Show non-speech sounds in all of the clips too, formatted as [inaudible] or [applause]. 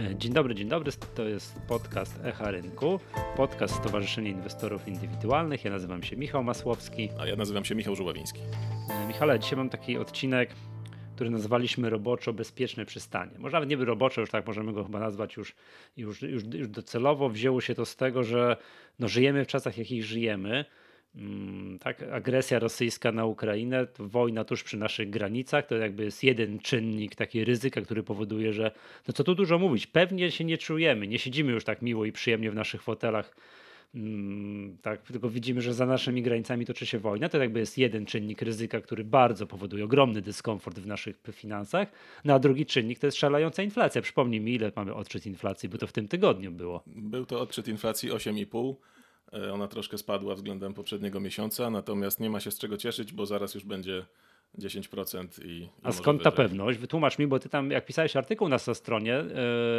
Dzień dobry, dzień dobry. To jest podcast Echa Rynku, podcast Stowarzyszenia Inwestorów Indywidualnych. Ja nazywam się Michał Masłowski. A ja nazywam się Michał Żuławiński. Michale, dzisiaj mam taki odcinek, który nazwaliśmy roboczo bezpieczne przystanie. Może nawet nie by roboczo, już tak możemy go chyba nazwać już, już, już, już docelowo. Wzięło się to z tego, że no, żyjemy w czasach, jakich żyjemy. Mm, tak, agresja rosyjska na Ukrainę, wojna tuż przy naszych granicach, to jakby jest jeden czynnik taki ryzyka, który powoduje, że no co tu dużo mówić, pewnie się nie czujemy, nie siedzimy już tak miło i przyjemnie w naszych fotelach, mm, tak, tylko widzimy, że za naszymi granicami toczy się wojna, to jakby jest jeden czynnik ryzyka, który bardzo powoduje ogromny dyskomfort w naszych finansach, no a drugi czynnik to jest szalająca inflacja. Przypomnij mi, ile mamy odczyt inflacji, bo to w tym tygodniu było. Był to odczyt inflacji 8,5 E, ona troszkę spadła względem poprzedniego miesiąca, natomiast nie ma się z czego cieszyć, bo zaraz już będzie 10% i. i A skąd ta pewność? Wytłumacz mi, bo ty tam, jak pisałeś artykuł na swojej stronie,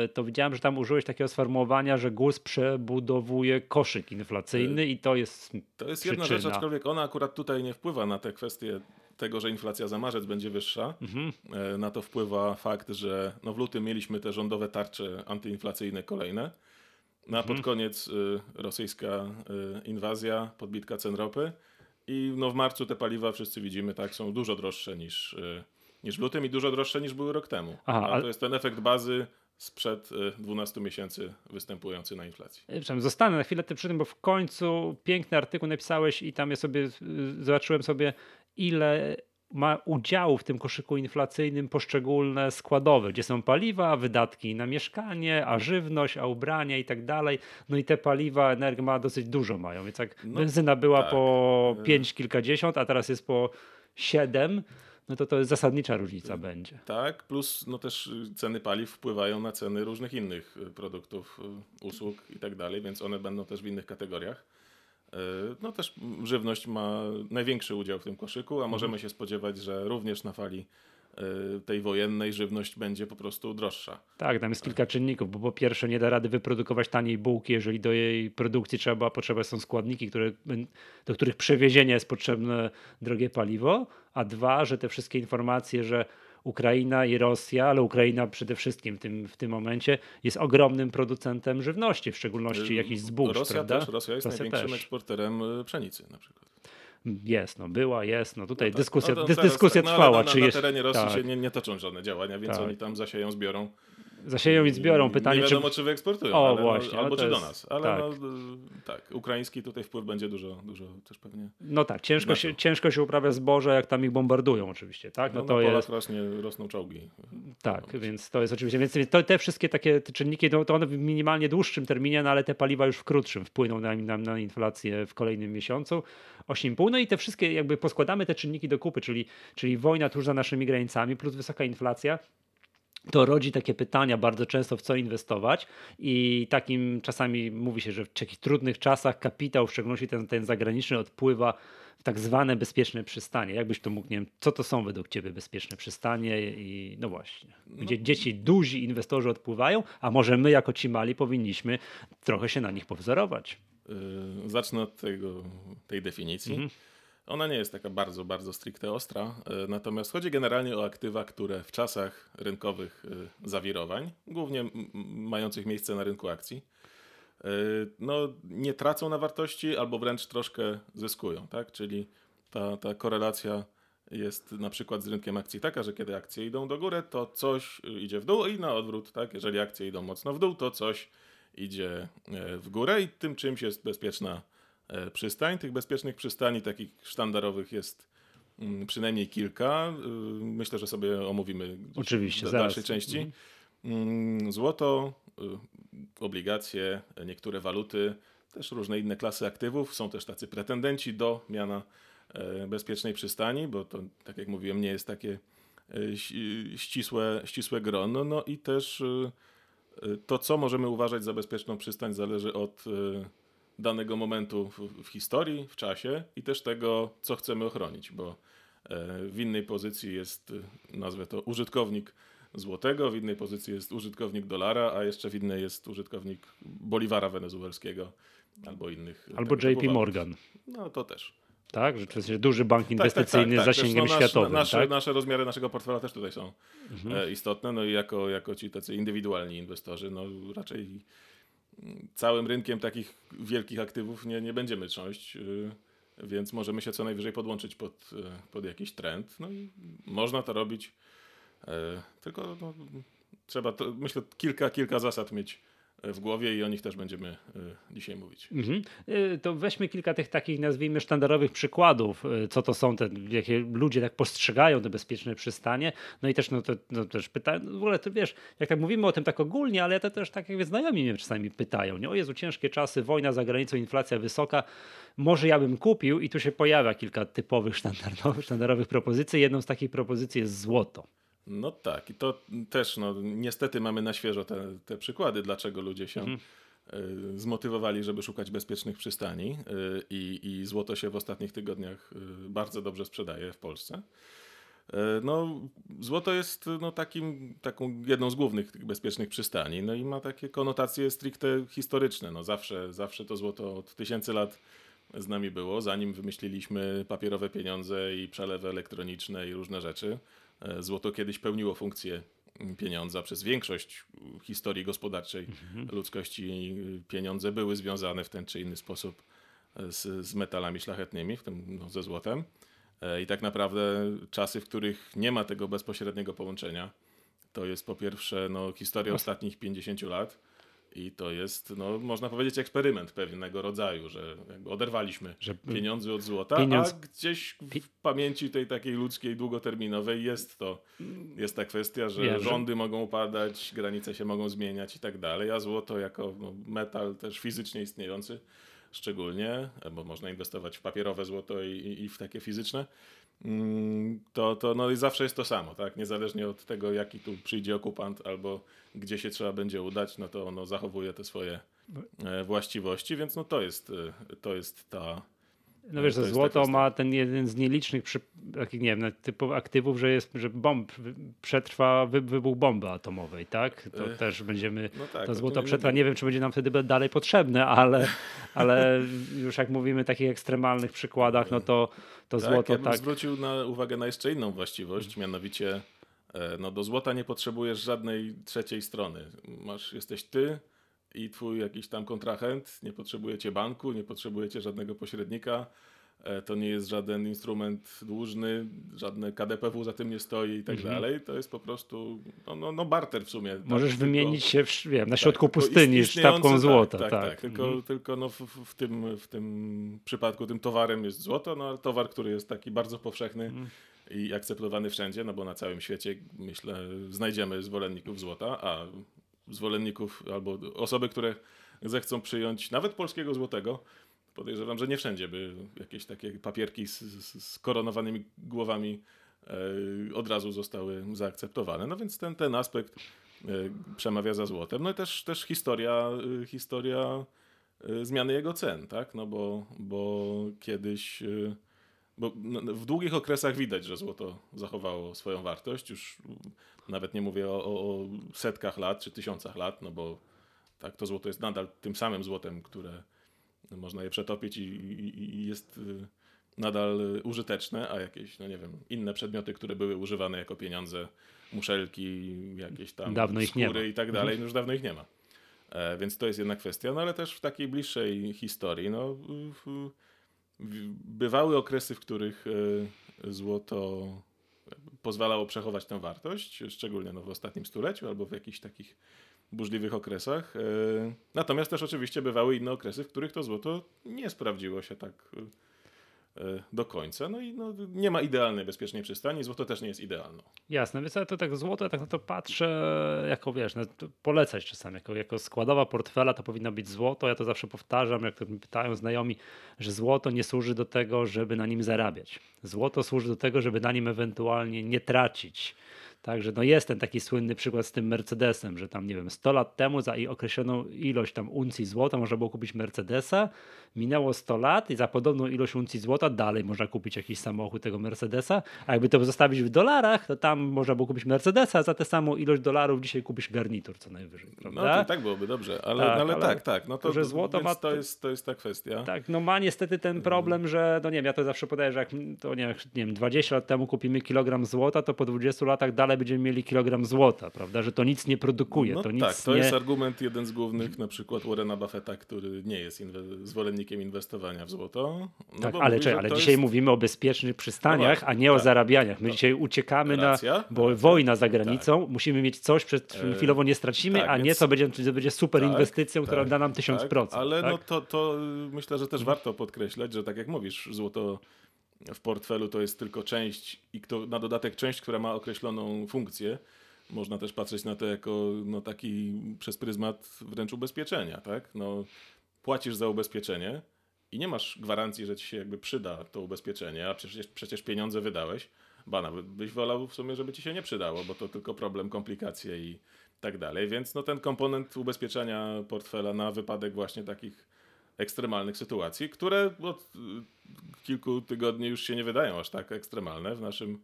yy, to widziałem, że tam użyłeś takiego sformułowania, że GUS przebudowuje koszyk inflacyjny i to jest. To jest przyczyna. jedna rzecz, aczkolwiek ona akurat tutaj nie wpływa na te kwestie tego, że inflacja za marzec będzie wyższa. Mhm. Yy, na to wpływa fakt, że no w lutym mieliśmy te rządowe tarcze antyinflacyjne kolejne. No a pod mhm. koniec y, rosyjska y, inwazja, podbitka cen ropy i no w marcu te paliwa wszyscy widzimy, tak, są dużo droższe niż, y, niż w lutym i dużo droższe niż były rok temu. Aha, a to jest ten efekt bazy sprzed 12 miesięcy występujący na inflacji. Zostanę na chwilę przy tym, bo w końcu piękny artykuł napisałeś i tam ja sobie zobaczyłem sobie ile ma udział w tym koszyku inflacyjnym poszczególne składowe, gdzie są paliwa, wydatki na mieszkanie, a żywność, a ubrania i tak dalej. No i te paliwa, energia ma dosyć dużo mają, więc jak no, benzyna była tak. po pięć kilkadziesiąt, a teraz jest po siedem, no to to jest zasadnicza różnica będzie. Tak, plus no też ceny paliw wpływają na ceny różnych innych produktów, usług i tak dalej, więc one będą też w innych kategoriach. E, no też żywność ma największy udział w tym koszyku, a mhm. możemy się spodziewać, że również na fali e, tej wojennej żywność będzie po prostu droższa. Tak, tam jest kilka czynników, bo po pierwsze nie da rady wyprodukować taniej bułki, jeżeli do jej produkcji trzeba, potrzebne są składniki, które, do których przewiezienia jest potrzebne drogie paliwo, a dwa, że te wszystkie informacje, że Ukraina i Rosja, ale Ukraina przede wszystkim w tym, w tym momencie jest ogromnym producentem żywności, w szczególności jakichś zbóż. Rosja prawda? też, Rosja jest Rosja największym też. eksporterem y, pszenicy na przykład. Jest, no była, jest. No tutaj no tak. dyskusja, no dyskusja tak, no, trwała. Na, na, czy na, jest, terenie Rosji tak. się nie, nie toczą żadne działania, więc tak. oni tam zasieją, zbiorą zasieją i zbiorą. Pytanie, nie wiadomo, czy, czy wyeksportują, o, ale, no, właśnie, albo czy jest... do nas. Ale tak. No, tak, ukraiński tutaj wpływ będzie dużo, dużo też pewnie. No tak, ciężko się, ciężko się uprawia zboże, jak tam ich bombardują oczywiście. Tak? No, no to na jest... rośnie, rosną czołgi. Tak, no, więc to jest oczywiście, więc to, te wszystkie takie czynniki, no, to one w minimalnie dłuższym terminie, no, ale te paliwa już w krótszym wpłyną na, na, na inflację w kolejnym miesiącu. 8,5. No i te wszystkie, jakby poskładamy te czynniki do kupy, czyli, czyli wojna tuż za naszymi granicami, plus wysoka inflacja, to rodzi takie pytania bardzo często, w co inwestować, i takim czasami mówi się, że w takich trudnych czasach kapitał, w szczególności ten, ten zagraniczny, odpływa w tak zwane bezpieczne przystanie. Jakbyś to mógł, nie wiem, co to są według Ciebie bezpieczne przystanie i no właśnie, gdzie no. dzieci, duzi inwestorzy odpływają, a może my jako ci mali powinniśmy trochę się na nich powzorować. Yy, zacznę od tego, tej definicji. Mhm. Ona nie jest taka bardzo, bardzo stricte ostra, e, natomiast chodzi generalnie o aktywa, które w czasach rynkowych e, zawirowań, głównie mających miejsce na rynku akcji, e, no, nie tracą na wartości albo wręcz troszkę zyskują. Tak? Czyli ta, ta korelacja jest na przykład z rynkiem akcji taka, że kiedy akcje idą do góry, to coś idzie w dół i na odwrót. Tak? Jeżeli akcje idą mocno w dół, to coś idzie w górę i tym czymś jest bezpieczna przystań. Tych bezpiecznych przystani, takich sztandarowych jest mm, przynajmniej kilka. E, myślę, że sobie omówimy Oczywiście, w dalszej części. Mhm. Mm, złoto, e, obligacje, niektóre waluty, też różne inne klasy aktywów. Są też tacy pretendenci do miana bezpiecznej przystani, bo to, tak jak mówiłem, nie jest takie ścisłe, ścisłe grono. No i też to, co możemy uważać za bezpieczną przystań, zależy od danego momentu w, w, historii, w czasie i też tego, co chcemy ochronić, bo e, w innej pozycji jest, e, nazwę to, użytkownik złotego, w innej pozycji jest użytkownik dolara, a jeszcze w innej jest użytkownik boliwara wenezuelskiego albo innych. Albo JP Morgan. No to też. tak? Że to duży bank inwestycyjny tak, tak, tak, z zasięgiem nasz, światowym. Nasze, tak? nasze rozmiary naszego portfela też tutaj są mhm. E, istotne, no i jako, jako ci tacy indywidualni inwestorzy, no raczej całym rynkiem takich wielkich aktywów nie, nie będziemy trząść, y, więc możemy się co najwyżej podłączyć pod, e, pod jakiś trend. No i można to robić, e, tylko no, trzeba to, myślę, kilka, kilka zasad mieć w głowie i o nich też będziemy e, dzisiaj mówić. Mhm. E, to weźmy kilka tych takich, nazwijmy, sztandarowych przykładów, e, co to są te, jakie ludzie tak postrzegają te bezpieczne przystanie. No i też, no to, no też pytają, w ogóle to wiesz, jak tak mówimy o tym tak ogólnie, ale to też tak jak znajomi mnie czasami pytają, nie? o Jezu, ciężkie czasy, wojna za granicą, inflacja wysoka, może ja bym kupił i tu się pojawia kilka typowych [laughs] sztandarowych, sztandarowych propozycji. Jedną z takich propozycji jest złoto. No tak, i to też no, niestety mamy na świeżo te, te przykłady, dlaczego ludzie się mhm. Y, zmotywowali, żeby szukać bezpiecznych przystani y, i, złoto się w ostatnich tygodniach y, bardzo dobrze sprzedaje w Polsce. No, złoto jest no, takim, taką jedną z głównych tych bezpiecznych przystani, no i ma takie konotacje stricte historyczne. No, zawsze, zawsze to złoto od tysięcy lat z nami było, zanim wymyśliliśmy papierowe pieniądze i przelewy elektroniczne i różne rzeczy. E, złoto kiedyś pełniło funkcję pieniądza przez większość historii gospodarczej mhm. ludzkości. Pieniądze były związane w ten czy inny sposób e, z, z metalami szlachetnymi, w tym no, ze złotem. E, I tak naprawdę czasy, w których nie ma tego bezpośredniego połączenia, to jest po pierwsze no, historia ostatnich 50 lat i to jest, no, można powiedzieć, eksperyment pewnego rodzaju, że oderwaliśmy że pieniądze od złota, pieniądz... a gdzieś w pamięci tej takiej ludzkiej, długoterminowej jest to, jest ta kwestia, że Wiem, rządy że... mogą upadać, granice się mogą zmieniać i tak dalej, a złoto jako no, metal też fizycznie istniejący szczególnie, bo można inwestować w papierowe złoto i, i w takie fizyczne, to, to no i zawsze jest to samo, tak? Niezależnie od tego, jaki tu przyjdzie okupant albo gdzie się trzeba będzie udać, no to ono zachowuje te swoje e, właściwości, więc no to jest, e, to jest ta, no wiesz, że złoto ma ten jeden z nielicznych przy, takich, nie wiem, typów aktywów, że jest, że bomb przetrwa wy, wybuch bomby atomowej, tak? To Ech, też będziemy, no tak, to złoto przetrwa, nie wiem, czy będzie nam wtedy dalej potrzebne, ale, [laughs] ale już jak mówimy o takich ekstremalnych przykładach, no to, to tak, złoto ja tak. zwrócił na uwagę na jeszcze inną właściwość, mianowicie e, no do złota nie potrzebujesz żadnej trzeciej strony. Masz, jesteś ty, i twój jakiś tam kontrahent, nie potrzebujecie banku, nie potrzebujecie żadnego pośrednika, e, to nie jest żaden instrument dłużny, żadne KDPW za tym nie stoi i tak mhm. dalej. To jest po prostu no, no, no barter w sumie. Tak, Możesz tak, wymienić się w, wiem, na tak, środku tak, pustyni sztabką tak, złota. Tak, tak, tak. Tylko, mhm. tylko no w, w, tym, w tym przypadku tym towarem jest złoto, no ale towar, który jest taki bardzo powszechny mhm. i akceptowany wszędzie, no bo na całym świecie myślę znajdziemy zwolenników złota, a zwolenników albo osoby, które zechcą przyjąć nawet polskiego złotego. Podejrzewam, że nie wszędzie by jakieś takie papierki z, z, z koronowanymi głowami e, od razu zostały zaakceptowane. No więc ten, ten aspekt e, przemawia za złotem. No i też, też historia, e, historia e, zmiany jego cen, tak? No bo, bo kiedyś e, bo w długich okresach widać, że złoto zachowało swoją wartość. Już nawet nie mówię o, o setkach lat czy tysiącach lat, no bo tak, to złoto jest nadal tym samym złotem, które można je przetopić i, i, i jest y, nadal użyteczne, a jakieś, no nie wiem, inne przedmioty, które były używane jako pieniądze, muszelki, jakieś tam dawno skóry i tak dalej, no już dawno ich nie ma. E, więc to jest jedna kwestia, no ale też w takiej bliższej historii, no w, bywały okresy, w których e, złoto pozwalało przechować tę wartość, szczególnie no w ostatnim stuleciu albo w jakichś takich burzliwych okresach. E, natomiast też oczywiście bywały inne okresy, w których to złoto nie sprawdziło się tak do końca. No i no, nie ma idealnej, bezpiecznej przystani. Złoto też nie jest idealną. Jasne, więc ja to tak złoto, tak na to patrzę, jako wiesz, no, polecać czasami, jako, jako składowa portfela to powinno być złoto. Ja to zawsze powtarzam, jak to mi pytają znajomi, że złoto nie służy do tego, żeby na nim zarabiać. Złoto służy do tego, żeby na nim ewentualnie nie tracić Także no jest ten taki słynny przykład z tym Mercedesem, że tam nie wiem, 100 lat temu za określoną ilość tam uncji złota można było kupić Mercedesa, minęło 100 lat i za podobną ilość uncji złota dalej można kupić jakiś samochód tego Mercedesa, a jakby to zostawić w dolarach, to tam można było kupić Mercedesa, a za tę samą ilość dolarów dzisiaj kupisz garnitur co najwyżej, prawda? No tak byłoby dobrze, ale tak, ale, ale tak, tak, no to, że złoto ma... to, jest, to jest ta kwestia. Tak, no ma niestety ten problem, że no nie wiem, ja to zawsze podaję, że jak to nie, nie wiem, 20 lat temu kupimy kilogram złota, to po 20 latach dalej będziemy mieli kilogram złota, prawda? Że to nic nie produkuje. No to tak, nic to nie... jest argument jeden z głównych, na przykład Warrena Buffetta, który nie jest inwe- zwolennikiem inwestowania w złoto. No tak, ale, mówi, ale dzisiaj jest... mówimy o bezpiecznych przystaniach, no a nie o tak. zarabianiach. My to... dzisiaj uciekamy Racja. na, bo Racja. wojna za granicą, tak. musimy mieć coś, przed czym e, chwilowo nie stracimy, tak, a nie co będzie, to będzie super tak, inwestycją, która tak, da nam 1000%. ale no to, to myślę, że też warto podkreślać, że tak jak mówisz, złoto w portfelu to jest tylko część i to na dodatek część, która ma określoną funkcję. Można też patrzeć na to jako no, taki przez pryzmat wręcz ubezpieczenia, tak? No, płacisz za ubezpieczenie i nie masz gwarancji, że ci się jakby przyda to ubezpieczenie, a przecież, przecież pieniądze wydałeś, ba nawet byś wolał w sumie, żeby ci się nie przydało, bo to tylko problem, komplikacje i tak dalej. Więc no, ten komponent ubezpieczenia portfela na wypadek właśnie takich ekstremalnych sytuacji, które od y, kilku tygodni już się nie wydają aż tak ekstremalne w naszym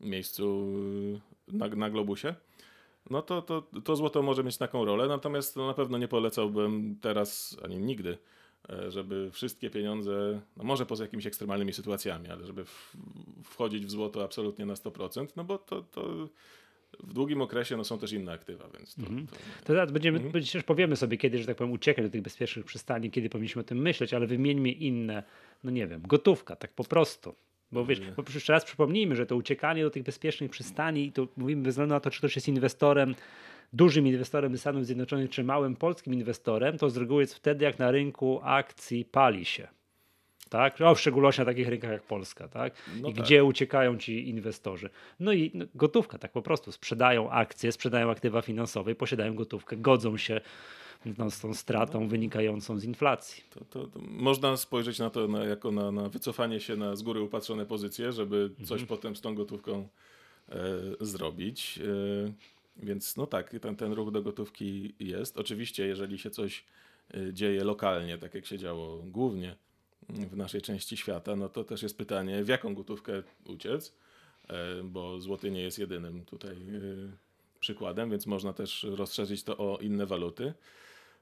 miejscu y, na, na globusie, no to, to, to złoto może mieć taką rolę, natomiast no na pewno nie polecałbym teraz ani nigdy, e, żeby wszystkie pieniądze, no może poza jakimiś ekstremalnymi sytuacjami, ale żeby wchodzić w złoto absolutnie na 100%, no bo to, to w długim okresie no, są też inne aktywa, więc to, mhm. to... to teraz będziemy, mhm. przecież powiemy sobie kiedy, że tak powiem, uciekać do tych bezpiecznych przystani, kiedy powinniśmy o tym myśleć, ale wymieńmy inne, no nie wiem, gotówka, tak po prostu. Bo wiesz, bo jeszcze raz przypomnijmy, że to uciekanie do tych bezpiecznych przystani, to mówimy bez względu na to, czy ktoś jest inwestorem, dużym inwestorem Stanów Zjednoczonych, czy małym polskim inwestorem, to z reguły jest wtedy, jak na rynku akcji pali się tak? O, w szczególności na takich rynkach jak Polska, tak? No I tak. gdzie uciekają ci inwestorzy. No i no, gotówka, tak po prostu. Sprzedają akcje, sprzedają aktywa finansowe, posiadają gotówkę, godzą się no, z tą stratą no. wynikającą z inflacji. To, to, to można spojrzeć na to na, jako na, na, wycofanie się na z góry upatrzone pozycje, żeby coś mhm. potem z tą gotówką e, zrobić. E, więc no tak, ten, ten ruch do gotówki jest. Oczywiście, jeżeli się coś e, dzieje lokalnie, tak jak się działo głównie w naszej części świata, no to też jest pytanie, w jaką gotówkę uciec, e, bo złoty nie jest jedynym tutaj e, przykładem, więc można też rozszerzyć to o inne waluty.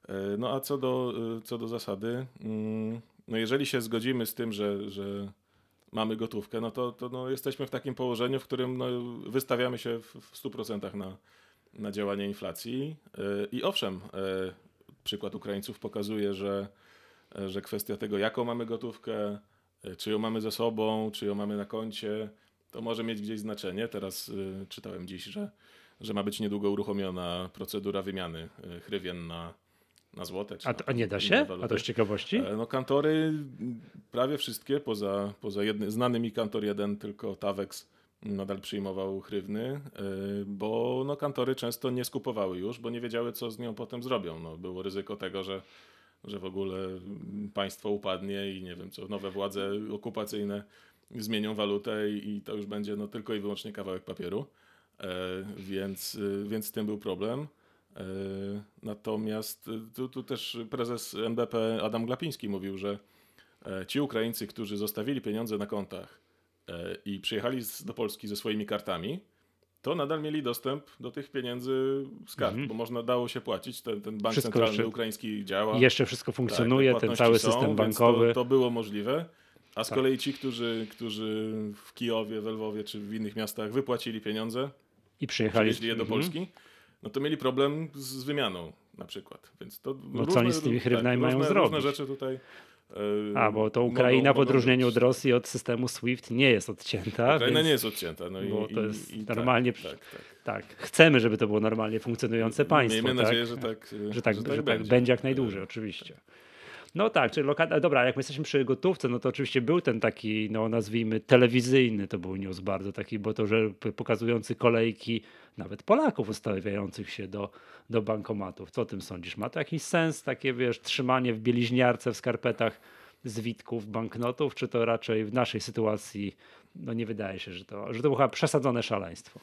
E, no a co do, co do zasady, mm, no jeżeli się zgodzimy z tym, że, że mamy gotówkę, no to, to no jesteśmy w takim położeniu, w którym no wystawiamy się w 100% na, na działanie inflacji. I owszem, przykład Ukraińców pokazuje, że że kwestia tego, jaką mamy gotówkę, e, czy ją mamy ze sobą, czy ją mamy na koncie, to może mieć gdzieś znaczenie. Teraz y, czytałem dziś, że, że ma być niedługo uruchomiona procedura wymiany hrywien na, na złote. A, to, a nie da się? A to z ciekawości? No kantory, prawie wszystkie, poza, poza jednym, znany mi kantor jeden, tylko Tavex nadal przyjmował hrywny, bo no kantory często nie skupowały już, bo nie wiedziały, co z nią potem zrobią. No, było ryzyko tego, że że w ogóle państwo upadnie i nie wiem co, nowe władze okupacyjne zmienią walutę i, to już będzie no, tylko i wyłącznie kawałek papieru. E, więc, e, więc z tym był problem. E, natomiast tu, tu też prezes NBP Adam Glapiński mówił, że e, ci Ukraińcy, którzy zostawili pieniądze na kontach e, i przyjechali do Polski ze swoimi kartami, to nadal mieli dostęp do tych pieniędzy z kart, -hmm. bo można dało się płacić. Ten, ten bank wszystko centralny ukraiński działa. Jeszcze wszystko tak, funkcjonuje, tak, ten cały są, system bankowy. To, to, było możliwe. A z tak. kolei ci, którzy, którzy w Kijowie, w Lwowie czy w innych miastach wypłacili pieniądze i przyjechali je do -hmm. Polski, no to mieli problem z wymianą na przykład. Więc to no różne, co oni z tymi hrywnami tak, mają różne, zrobić? Różne rzeczy tutaj a, bo to Ukraina mogą, w odróżnieniu od Rosji od systemu SWIFT nie jest odcięta. Ukraina więc, nie jest odcięta. No bo i, to jest i, normalnie. Tak, tak, tak. tak, chcemy, żeby to było normalnie funkcjonujące państwo. Miejmy tak? nadzieję, że tak, że tak, że tak, że tak będzie. będzie jak najdłużej, oczywiście. No tak, czyli loka... dobra, jak my jesteśmy przy gotówce, no to oczywiście był ten taki, no nazwijmy, telewizyjny to był news bardzo taki, bo to, że pokazujący kolejki nawet Polaków ustawiających się do, do bankomatów. Co o tym sądzisz? Ma to jakiś sens, takie wiesz, trzymanie w bieliźniarce, w skarpetach zwitków banknotów, czy to raczej w naszej sytuacji, no nie wydaje się, że to, że to było chyba przesadzone szaleństwo?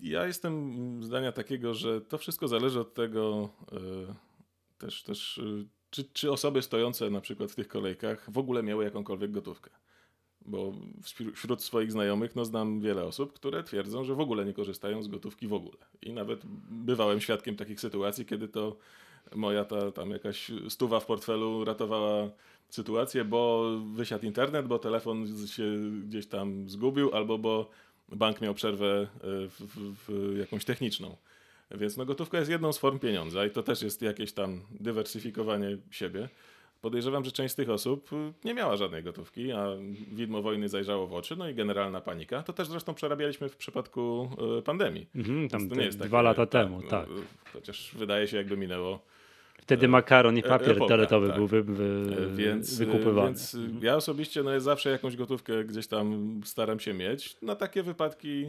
ja jestem zdania takiego, że to wszystko zależy od tego też, też czy, czy osoby stojące na przykład w tych kolejkach w ogóle miały jakąkolwiek gotówkę. Bo wśród swoich znajomych no, znam wiele osób, które twierdzą, że w ogóle nie korzystają z gotówki w ogóle. I nawet bywałem świadkiem takich sytuacji, kiedy to moja ta tam jakaś stuwa w portfelu ratowała sytuację, bo wysiadł internet, bo telefon się gdzieś tam zgubił, albo bo bank miał przerwę e, w, w, w jakąś techniczną. Więc no, gotówka jest jedną z form pieniądza i to też jest jakieś tam dywersyfikowanie siebie. Podejrzewam, że część z tych osób y, nie miała żadnej gotówki, a widmo wojny zajrzało w oczy, no i generalna panika. To też zresztą przerabialiśmy w przypadku y, pandemii. Mhm, tam to nie jest dwa takie, lata tak, temu, tak. No, chociaż wydaje się, jakby minęło Wtedy makaron i papier epoka, toaletowy tak. był wy, wy, więc, wykupywany. Więc ja osobiście no, zawsze jakąś gotówkę gdzieś tam staram się mieć na takie wypadki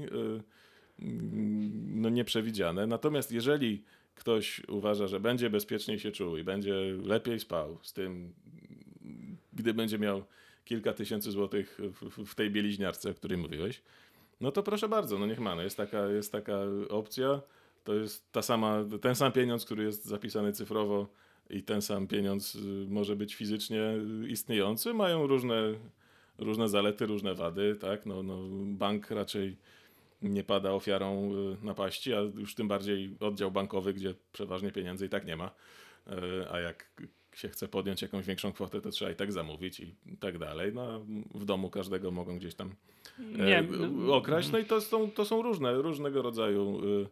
no, nieprzewidziane. Natomiast jeżeli ktoś uważa, że będzie bezpieczniej się czuł i będzie lepiej spał z tym, gdy będzie miał kilka tysięcy złotych w, w tej bieliźniarce, o której mówiłeś, no to proszę bardzo, no niech ma. No jest, taka, jest taka opcja. To jest ta sama, ten sam pieniądz, który jest zapisany cyfrowo i ten sam pieniądz y, może być fizycznie istniejący. Mają różne, różne zalety, różne wady. Tak? No, no bank raczej nie pada ofiarą y, napaści, a już tym bardziej oddział bankowy, gdzie przeważnie pieniędzy i tak nie ma. Y, a jak się chce podjąć jakąś większą kwotę, to trzeba i tak zamówić i tak dalej. No, w domu każdego mogą gdzieś tam e, nie. okraść. No i to są, to są różne, różnego rodzaju y,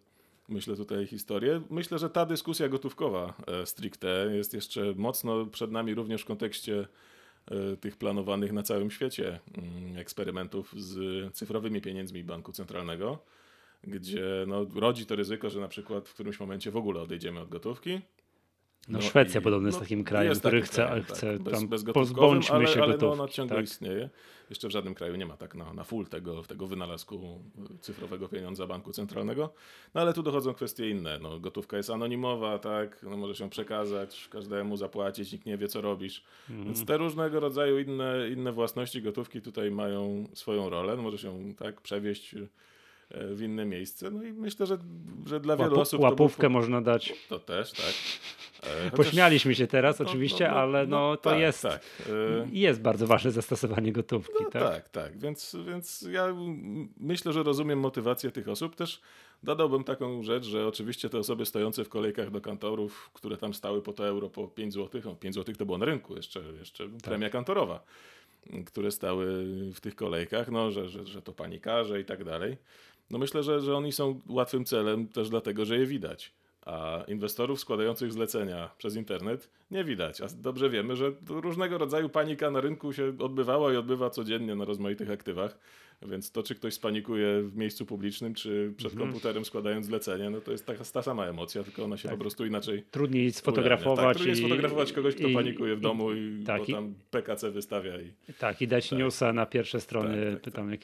myślę tutaj historie. Myślę, że ta dyskusja gotówkowa e, stricte jest jeszcze mocno przed nami również w kontekście tych planowanych na całym świecie mm, eksperymentów z cyfrowymi pieniędzmi banku centralnego, gdzie no, rodzi to ryzyko, że na przykład w którymś momencie w ogóle odejdziemy od gotówki no, no Szwecja i, podobno jest no, takim krajem, który chce, krajem, chce tak, tam bez, pozbądźmy ale, się ale gotówki. No, ona ciągle tak? istnieje. Jeszcze w żadnym kraju nie ma tak na, na full tego, tego wynalazku cyfrowego pieniądza banku centralnego. No ale tu dochodzą kwestie inne. No, gotówka jest anonimowa, tak? No, możesz ją przekazać, każdemu zapłacić, nikt nie wie co robisz. Mhm. Więc te różnego rodzaju inne, inne własności gotówki tutaj mają swoją rolę. No, możesz ją tak przewieźć w inne miejsce. No i myślę, że, że dla wielu osób. Łapówkę był... można dać. To też, tak. E, chociaż... Pośmialiśmy się teraz no, oczywiście, no, no, ale no, no to tak, jest, tak. E, jest bardzo ważne zastosowanie gotówki. No, tak? tak, tak. Więc, więc ja myślę, że rozumiem motywację tych osób. Też dodałbym taką rzecz, że oczywiście te osoby stojące w kolejkach do kantorów, które tam stały po to euro po 5 zł, no 5 zł to było na rynku, jeszcze, jeszcze tak. premia kantorowa które stały w tych kolejkach, no, że, że, że to panikarze i tak dalej. No myślę, że, że oni są łatwym celem też dlatego, że je widać. A inwestorów składających zlecenia przez internet nie widać. A dobrze wiemy, że różnego rodzaju panika na rynku się odbywała i odbywa codziennie na rozmaitych aktywach. Więc to, czy ktoś spanikuje w miejscu publicznym, czy przed mhm. komputerem składając zlecenie, no to jest ta, ta sama emocja, tylko ona się tak. po prostu inaczej. Trudniej sfotografować. Tak, trudniej i, sfotografować kogoś, kto i, panikuje w domu i, i tak, bo tam PKC wystawia. I, tak, i dać tak. newsa na pierwsze strony, tak, tak, tam tak.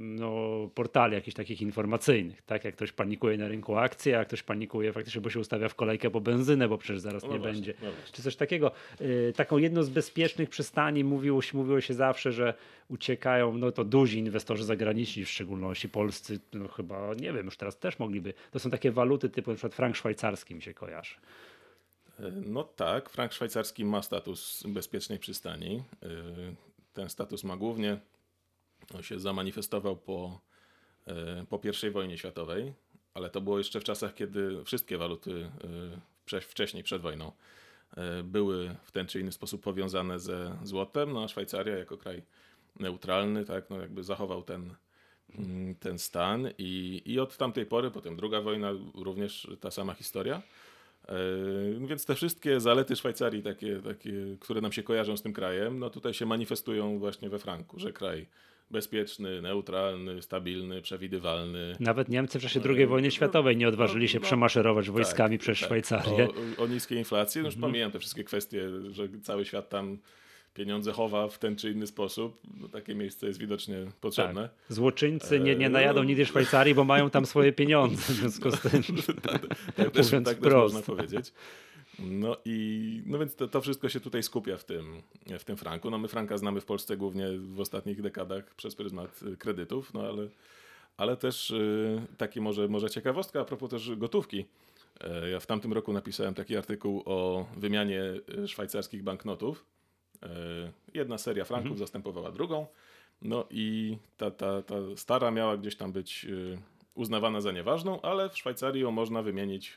No, portali jakichś takich informacyjnych, tak? Jak ktoś panikuje na rynku akcji, a ktoś panikuje faktycznie, bo się ustawia w kolejkę po benzynę, bo przecież zaraz no nie właśnie, będzie. No Czy coś takiego. Y, taką jedną z bezpiecznych przystani mówiło się, mówiło się zawsze, że uciekają, no to duzi inwestorzy zagraniczni, w szczególności polscy, no chyba, nie wiem, już teraz też mogliby. To są takie waluty typu na przykład frank szwajcarski mi się kojarzy. E, no tak, frank szwajcarski ma status bezpiecznej przystani. E, ten status ma głównie on się zamanifestował po, e, po I wojnie światowej, ale to było jeszcze w czasach, kiedy wszystkie waluty e, wcześniej, przed wojną, e, były w ten czy inny sposób powiązane ze złotem, no a Szwajcaria jako kraj neutralny, tak, no jakby zachował ten, mm, ten stan i, i od tamtej pory, potem druga wojna, również ta sama historia. Więc te wszystkie zalety Szwajcarii, takie, takie, które nam się kojarzą z tym krajem, no tutaj się manifestują właśnie we franku, że kraj bezpieczny, neutralny, stabilny, przewidywalny. Nawet Niemcy w czasie II wojny światowej nie odważyli się no, no, przemaszerować tak, wojskami tak, przez tak. Szwajcarię. O, o niskiej inflacji, no już mhm. pomijam te wszystkie kwestie, że cały świat tam pieniądze chowa w ten czy inny sposób. No, takie miejsce jest widocznie potrzebne. Tak. Złoczyńcy nie, nie najadą nigdy Szwajcarii, bo mają tam swoje pieniądze. W związku z tym, [laughs] tak, tak, też, tak też można powiedzieć. No i no więc to, to, wszystko się tutaj skupia w tym, w tym franku. No my franka znamy w Polsce głównie w ostatnich dekadach przez pryzmat kredytów, no ale, ale też y, taki może, może ciekawostka a propos też gotówki. E, ja w tamtym roku napisałem taki artykuł o wymianie y, szwajcarskich banknotów. E, jedna seria franków mhm. zastępowała drugą. No i ta, ta, ta stara miała gdzieś tam być y, uznawana za nieważną, ale w Szwajcarii ją można wymienić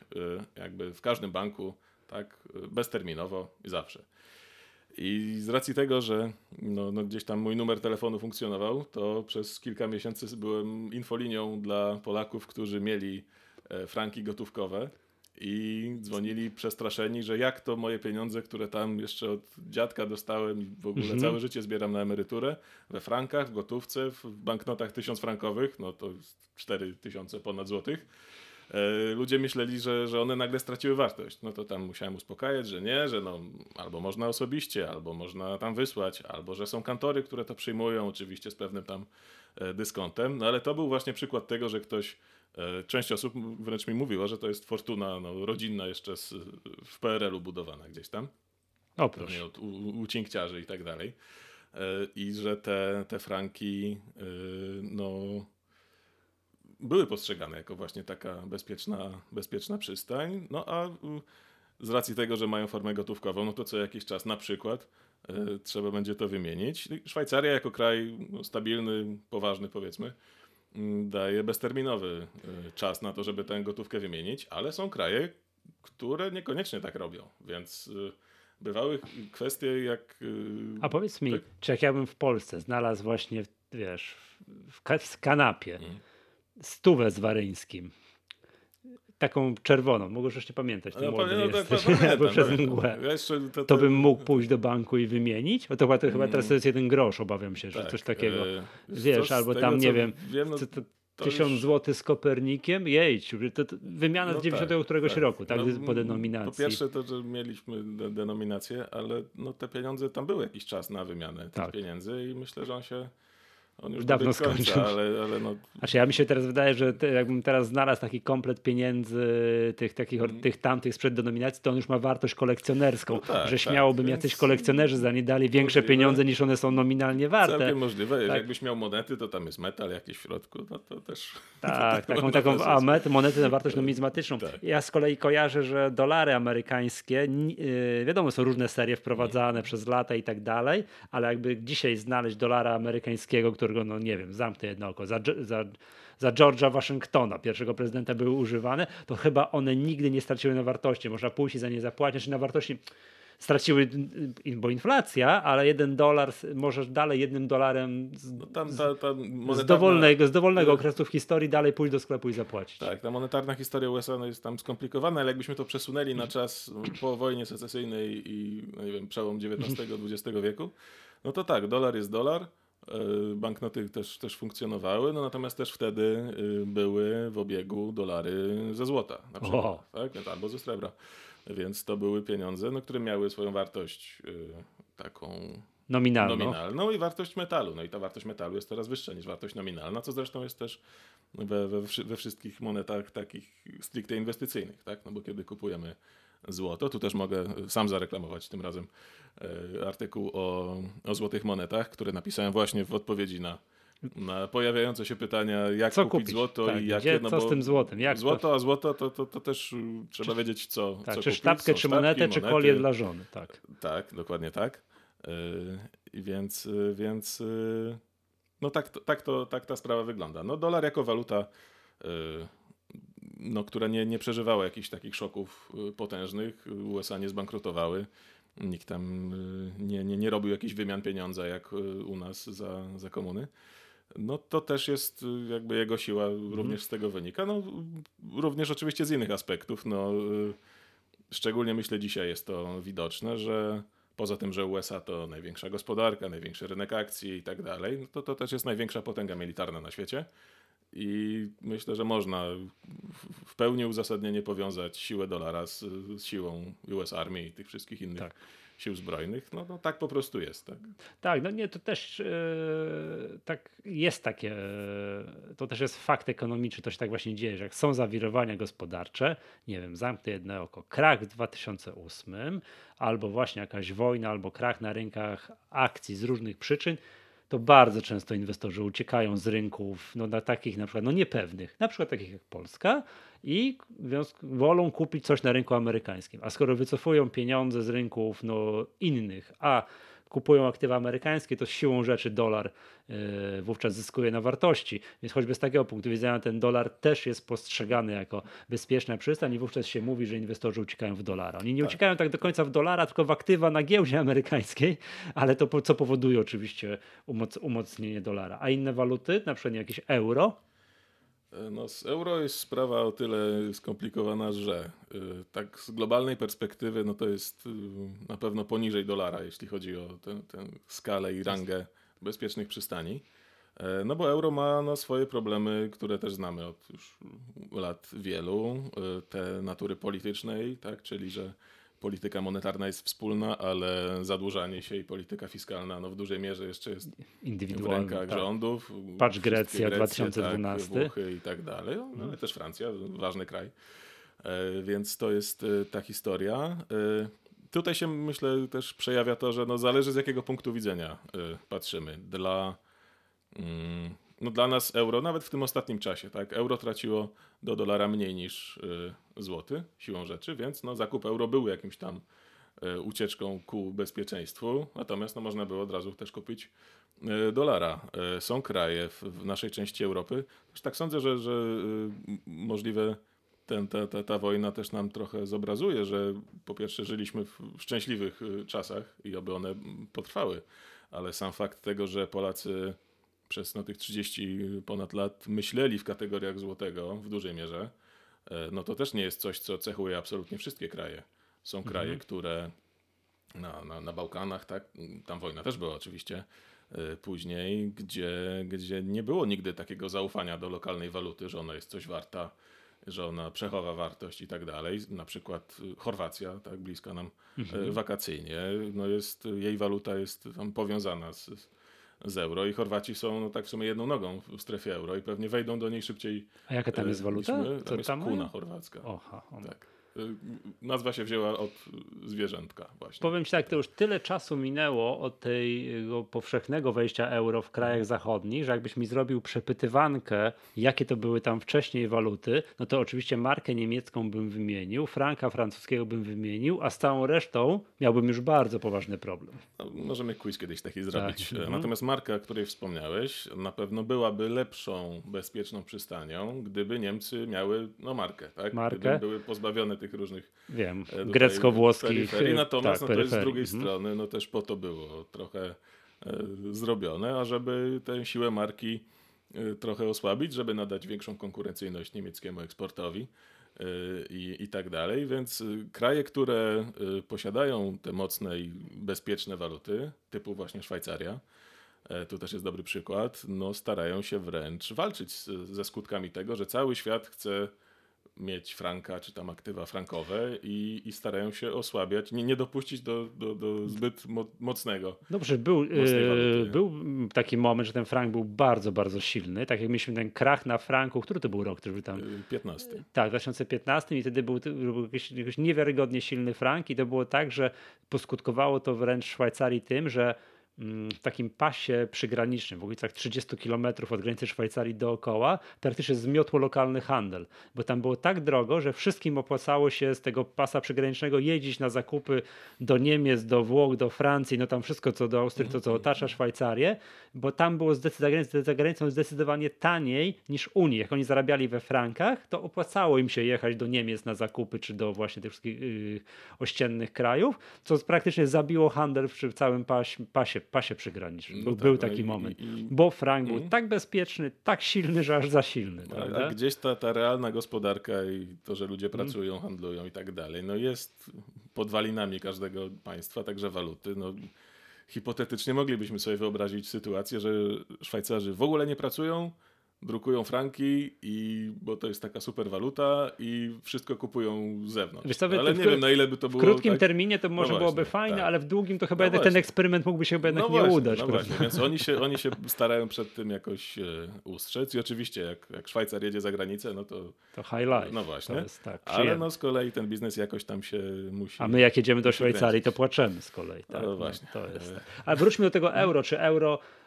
jakby w każdym banku, tak, bezterminowo i zawsze. I z racji tego, że no, no gdzieś tam mój numer telefonu funkcjonował, to przez kilka miesięcy byłem infolinią dla Polaków, którzy mieli e, franki gotówkowe i dzwonili przestraszeni, że jak to moje pieniądze, które tam jeszcze od dziadka dostałem i w ogóle mhm. całe życie zbieram na emeryturę, we frankach, w gotówce, w banknotach tysiąc frankowych, no to 4 tysiące ponad złotych, ludzie myśleli, że, że one nagle straciły wartość. No to tam musiałem uspokajać, że nie, że no, albo można osobiście, albo można tam wysłać, albo że są kantory, które to przyjmują, oczywiście z pewnym tam e, dyskontem. No ale to był właśnie przykład tego, że ktoś, e, część osób wręcz mi mówiła, że to jest fortuna no, rodzinna jeszcze z, w PRL-u budowana gdzieś tam. O proszę. Od u, u cinkciarzy i tak dalej. I że te, te franki, no były postrzegane jako właśnie taka bezpieczna, bezpieczna przystań. No a z racji tego, że mają formę gotówkową, no to co jakiś czas na przykład y, trzeba będzie to wymienić. Szwajcaria jako kraj no, stabilny, poważny powiedzmy, y, daje bezterminowy y, czas na to, żeby tę gotówkę wymienić, ale są kraje, które niekoniecznie tak robią, więc bywały kwestie jak... A powiedz mi, tak? czy jak ja bym w Polsce znalazł właśnie, wiesz, w, w kanapie, hmm stówę z Waryńskim. Taką czerwoną, mogę jeszcze pamiętać, ten no, młody no, jesteś, [laughs] tak, pamiętam, przez mgłę. to, to... to, bym mógł pójść do banku i wymienić? Bo to chyba, to teraz to jest jeden grosz, obawiam się, że tak, coś takiego. E, wiesz, albo tam, nie wiem, wiem no, tysiąc już... złotych z Kopernikiem, jej, to, to wymiana no z 90 tak, któregoś tak. roku, tak, no, po denominacji. Po pierwsze to, że mieliśmy denominację, ale no, te pieniądze, tam były jakiś czas na wymianę tych tak. pieniędzy i myślę, że on się on już dawno skończył. Ale, ale no... Znaczy ja mi się teraz wydaje, że te, jakbym teraz znalazł taki komplet pieniędzy tych takich, mm. tych tamtych sprzed denominacji, to on już ma wartość kolekcjonerską, no tak, że śmiało tak, jacyś kolekcjonerzy za nie dali większe możliwe. pieniądze niż one są nominalnie warte. Całkiem możliwe. Tak. Jakbyś miał monety, to tam jest metal jakiś w środku, no to też... Tak, [laughs] taką, taką a met, monety na wartość numizmatyczną. Tak. Ja z kolei kojarzę, że dolary amerykańskie, yy, wiadomo, są różne serie wprowadzane mm. przez lata i tak dalej, ale jakby dzisiaj znaleźć dolara amerykańskiego, którego, no nie wiem, zamknę jedno oko, za, za, za George'a Waszyngtona, pierwszego prezydenta, były używane, to chyba one nigdy nie straciły na wartości. Można pójść i za nie zapłacić, na wartości straciły, bo inflacja, ale jeden dolar, możesz dalej jednym dolarem z, no tam ta, ta monetarna... z dowolnego, z dowolnego okresu w historii dalej pójść do sklepu i zapłacić. Tak, ta monetarna historia USA no jest tam skomplikowana, ale jakbyśmy to przesunęli na czas po wojnie secesyjnej i no nie wiem, przełom XIX-XX wieku, no to tak, dolar jest dolar, banknoty też, też funkcjonowały, no natomiast też wtedy y, były w obiegu dolary ze złota na przykład, tak? albo ze srebra. Więc to były pieniądze, no, które miały swoją wartość y, taką nominalną. nominalną i wartość metalu. No i ta wartość metalu jest coraz wyższa niż wartość nominalna, co zresztą jest też we, we, we wszystkich monetach takich stricte inwestycyjnych, tak? No bo kiedy kupujemy złoto. Tu też mogę sam zareklamować tym razem e, artykuł o, o złotych monetach, który napisałem właśnie w odpowiedzi na, na pojawiające się pytania, jak co kupić, kupić? złoto tak, i jakie. No co z tym złotem? Jak złoto, to... a złoto to, to, to też trzeba czy, wiedzieć, co, tak, co czy kupić. sztabkę, czy monetę, monety. czy kolię dla żony. Tak, tak dokładnie tak. Yy, więc, więc no tak, tak, to, tak ta sprawa wygląda. No dolar jako waluta yy, no, które nie, nie przeżywały jakichś takich szoków y, potężnych. USA nie zbankrutowały. Nikt tam y, nie, nie, nie robił jakichś wymian pieniądza jak y, u nas za, za komuny. No to też jest jakby jego siła mhm. również z tego wynika. No, również oczywiście z innych aspektów. No, szczególnie myślę dzisiaj jest to widoczne, że poza tym, że USA to największa gospodarka, największy rynek akcji i tak dalej, no to to też jest największa potęga militarna na świecie. I myślę, że można w pełni uzasadnienie powiązać siłę dolara z, z siłą US Army i tych wszystkich innych tak. sił zbrojnych. No, no tak po prostu jest. Tak, tak no nie, to też yy, tak jest takie, yy, to też jest fakt ekonomiczny, to się tak właśnie dzieje, że jak są zawirowania gospodarcze, nie wiem, zamknę jedno oko, krach w 2008, albo właśnie jakaś wojna, albo krach na rynkach akcji z różnych przyczyn, to bardzo często inwestorzy uciekają z rynków no, na takich na przykład no, niepewnych, na przykład takich jak Polska i wolą kupić coś na rynku amerykańskim. A skoro wycofują pieniądze z rynków no, innych, a kupują aktywa amerykańskie, to siłą rzeczy dolar yy, wówczas zyskuje na wartości. Więc choćby z takiego punktu widzenia ten dolar też jest postrzegany jako bezpieczna przystań i wówczas się mówi, że inwestorzy uciekają w dolara. Oni nie tak. uciekają tak do końca w dolara, tylko w aktywa na giełdzie amerykańskiej, ale to co powoduje oczywiście umoc umocnienie dolara. A inne waluty, na przykład jakieś euro, E, no, z euro jest sprawa o tyle skomplikowana, że y, tak z globalnej perspektywy, no to jest y, na pewno poniżej dolara, jeśli chodzi o tę, tę skalę i rangę bezpiecznych przystani. E, no bo euro ma no, swoje problemy, które też znamy od już lat wielu, te natury politycznej, tak, czyli że polityka monetarna jest wspólna, ale zadłużanie się i polityka fiskalna no w dużej mierze jeszcze jest w rękach tak. rządów. Patrz Grecja Grecje, 2012. Tak, Włochy i tak dalej, no, no. ale też Francja, ważny kraj. E, więc to jest e, ta historia. E, tutaj się myślę też przejawia to, że no zależy z jakiego punktu widzenia patrzymy. Dla mm, no dla nas euro, nawet w tym ostatnim czasie, tak, euro traciło do dolara mniej niż y, złoty, siłą rzeczy, więc no, zakup euro był jakimś tam y, ucieczką ku bezpieczeństwu, natomiast no, można było od razu też kupić y, dolara. Są kraje w, naszej części Europy, też tak sądzę, że, że możliwe ten, ta, ta, ta wojna też nam trochę zobrazuje, że po pierwsze żyliśmy w szczęśliwych czasach i oby one potrwały, ale sam fakt tego, że Polacy przez no, tych 30 ponad lat myśleli w kategoriach złotego w dużej mierze, e, no to też nie jest coś, co cechuje absolutnie wszystkie kraje. Są mhm. kraje, które na, na, na Bałkanach, tak, tam wojna też była oczywiście, e, później, gdzie, gdzie nie było nigdy takiego zaufania do lokalnej waluty, że ona jest coś warta, że ona przechowa wartość i tak dalej. Na przykład Chorwacja, tak bliska nam e, mhm. wakacyjnie, no jest, jej waluta jest tam powiązana z, z euro i Chorwaci są no, tak w sumie jedną nogą w strefie euro i pewnie wejdą do niej szybciej. A jaka tam jest e, waluta? My. Tam Co jest tam kuna chorwacka. Oha, tak. Y, nazwa się wzięła od zwierzętka właśnie. Powiem Ci tak, to już tyle czasu minęło od tego powszechnego wejścia euro w krajach zachodnich, że jakbyś mi zrobił przepytywankę, jakie to były tam wcześniej waluty, no to oczywiście markę niemiecką bym wymienił, franka francuskiego bym wymienił, a z całą resztą miałbym już bardzo poważny problem. No, możemy quiz kiedyś taki zrobić. Tak. Mhm. Natomiast marka, o której wspomniałeś, na pewno byłaby lepszą, bezpieczną przystanią, gdyby Niemcy miały no, markę, tak? Markę? Gdyby były pozbawione tych różnych Wiem, e, grecko-włoskich. Natomiast tak, no, to jest z drugiej mhm. strony, no też po to było trochę e, zrobione, ażeby tę siłę marki e, trochę osłabić, żeby nadać większą konkurencyjność niemieckiemu eksportowi i, i tak dalej. Więc kraje, które posiadają te mocne i bezpieczne waluty, typu właśnie Szwajcaria, tu też jest dobry przykład, no starają się wręcz walczyć ze skutkami tego, że cały świat chce mieć franka, czy tam aktywa frankowe i, i starają się osłabiać, nie, nie dopuścić do, do, do zbyt mo mocnego. Dobrze, był, yy, był taki moment, że ten frank był bardzo, bardzo silny. Tak jak mieliśmy ten krach na franku, który to był rok? Który był tam? 15. E, tak, 2015 i wtedy był, był jakiś, jakiś niewiarygodnie silny frank i to było tak, że poskutkowało to wręcz Szwajcarii tym, że w takim pasie przygranicznym, w okolicach 30 km od granicy Szwajcarii dookoła, praktycznie zmiotło lokalny handel, bo tam było tak drogo, że wszystkim opłacało się z tego pasa przygranicznego jeździć na zakupy do Niemiec, do Włoch, do Francji, no tam wszystko co do Austrii, to co otacza Szwajcarię, bo tam było za granicą zdecydowanie taniej niż Unii. Jak oni zarabiali we frankach, to opłacało im się jechać do Niemiec na zakupy, czy do właśnie tych wszystkich yy, ościennych krajów, co praktycznie zabiło handel w całym pasie pasie przygranicznym. No był, tak, był taki i, moment. I, bo frank był mm. tak bezpieczny, tak silny, że aż za silny. A, a, gdzieś ta, ta realna gospodarka i to, że ludzie mm. pracują, mm. handlują i tak dalej, no jest podwalinami każdego państwa, także waluty. No, hipotetycznie moglibyśmy sobie wyobrazić sytuację, że Szwajcarzy w ogóle nie pracują, drukują franki, i, bo to jest taka super waluta i wszystko kupują z zewnątrz. Wiesz, ale nie wiem na ile by to było. W krótkim tak... terminie to może no byłoby fajne, tak. ale w długim to chyba no ten eksperyment mógłby się chyba jednak no nie właśnie, udać. No właśnie, więc oni się, [laughs] oni się starają przed tym jakoś e, ustrzec i oczywiście jak, jak Szwajcar jedzie za granicę, no to... To high life. No właśnie, jest, tak, ale no z kolei ten biznes jakoś tam się musi... A my jak jedziemy do Szwajcarii, to płaczemy z kolei. Tak? No właśnie. to jest. Ale wróćmy do tego euro. Czy euro e,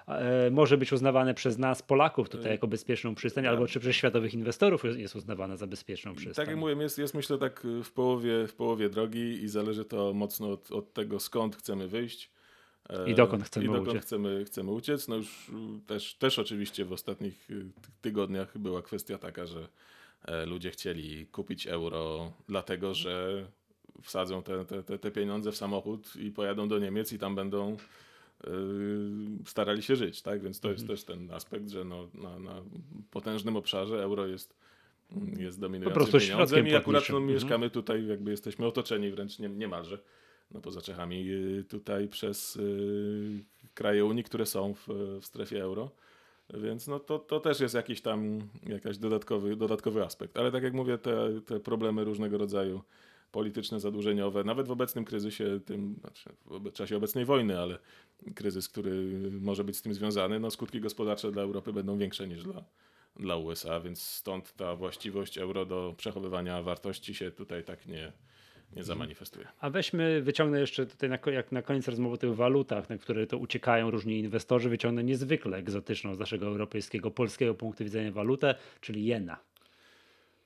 może być uznawane przez nas, Polaków, tutaj Y, jako bezpieczną przystań, tak. albo czy przez światowych inwestorów jest- uznawane za bezpieczną przystań. Tak jak mówiłem, jest, jest myślę tak w połowie, w połowie drogi i zależy to mocno od, od tego, skąd chcemy wyjść. e, I dokąd chcemy i dokąd uciec. Chcemy, chcemy uciec. No już y, też, też oczywiście w ostatnich y, ty- tygodniach była kwestia taka, że e, ludzie chcieli kupić euro, dlatego że wsadzą te, te, te, pieniądze w samochód i pojadą do Niemiec i tam będą y, starali się żyć, tak? Więc to Mhm. jest też ten aspekt, że no, na, na potężnym obszarze euro jest, jest dominującym Po prostu pieniądzem i akurat no. Mhm. mieszkamy tutaj, jakby jesteśmy otoczeni wręcz nie, niemalże, no poza Czechami, y, tutaj przez y, kraje Unii, które są w, w strefie euro. Więc no to, to też jest jakiś tam jakaś dodatkowy, dodatkowy aspekt. Ale tak jak mówię, te, te problemy różnego rodzaju polityczne, zadłużeniowe, nawet w obecnym kryzysie, tym, znaczy w czasie obecnej wojny, ale kryzys, który może być z tym związany, no skutki gospodarcze dla Europy będą większe niż dla, dla USA, więc stąd ta właściwość euro do przechowywania wartości się tutaj tak nie, nie zamanifestuje. A weźmy, wyciągnę jeszcze tutaj na, jak na koniec rozmowy o tych walutach, na które to uciekają różni inwestorzy, wyciągnę niezwykle egzotyczną z naszego europejskiego, polskiego punktu widzenia walutę, czyli jena.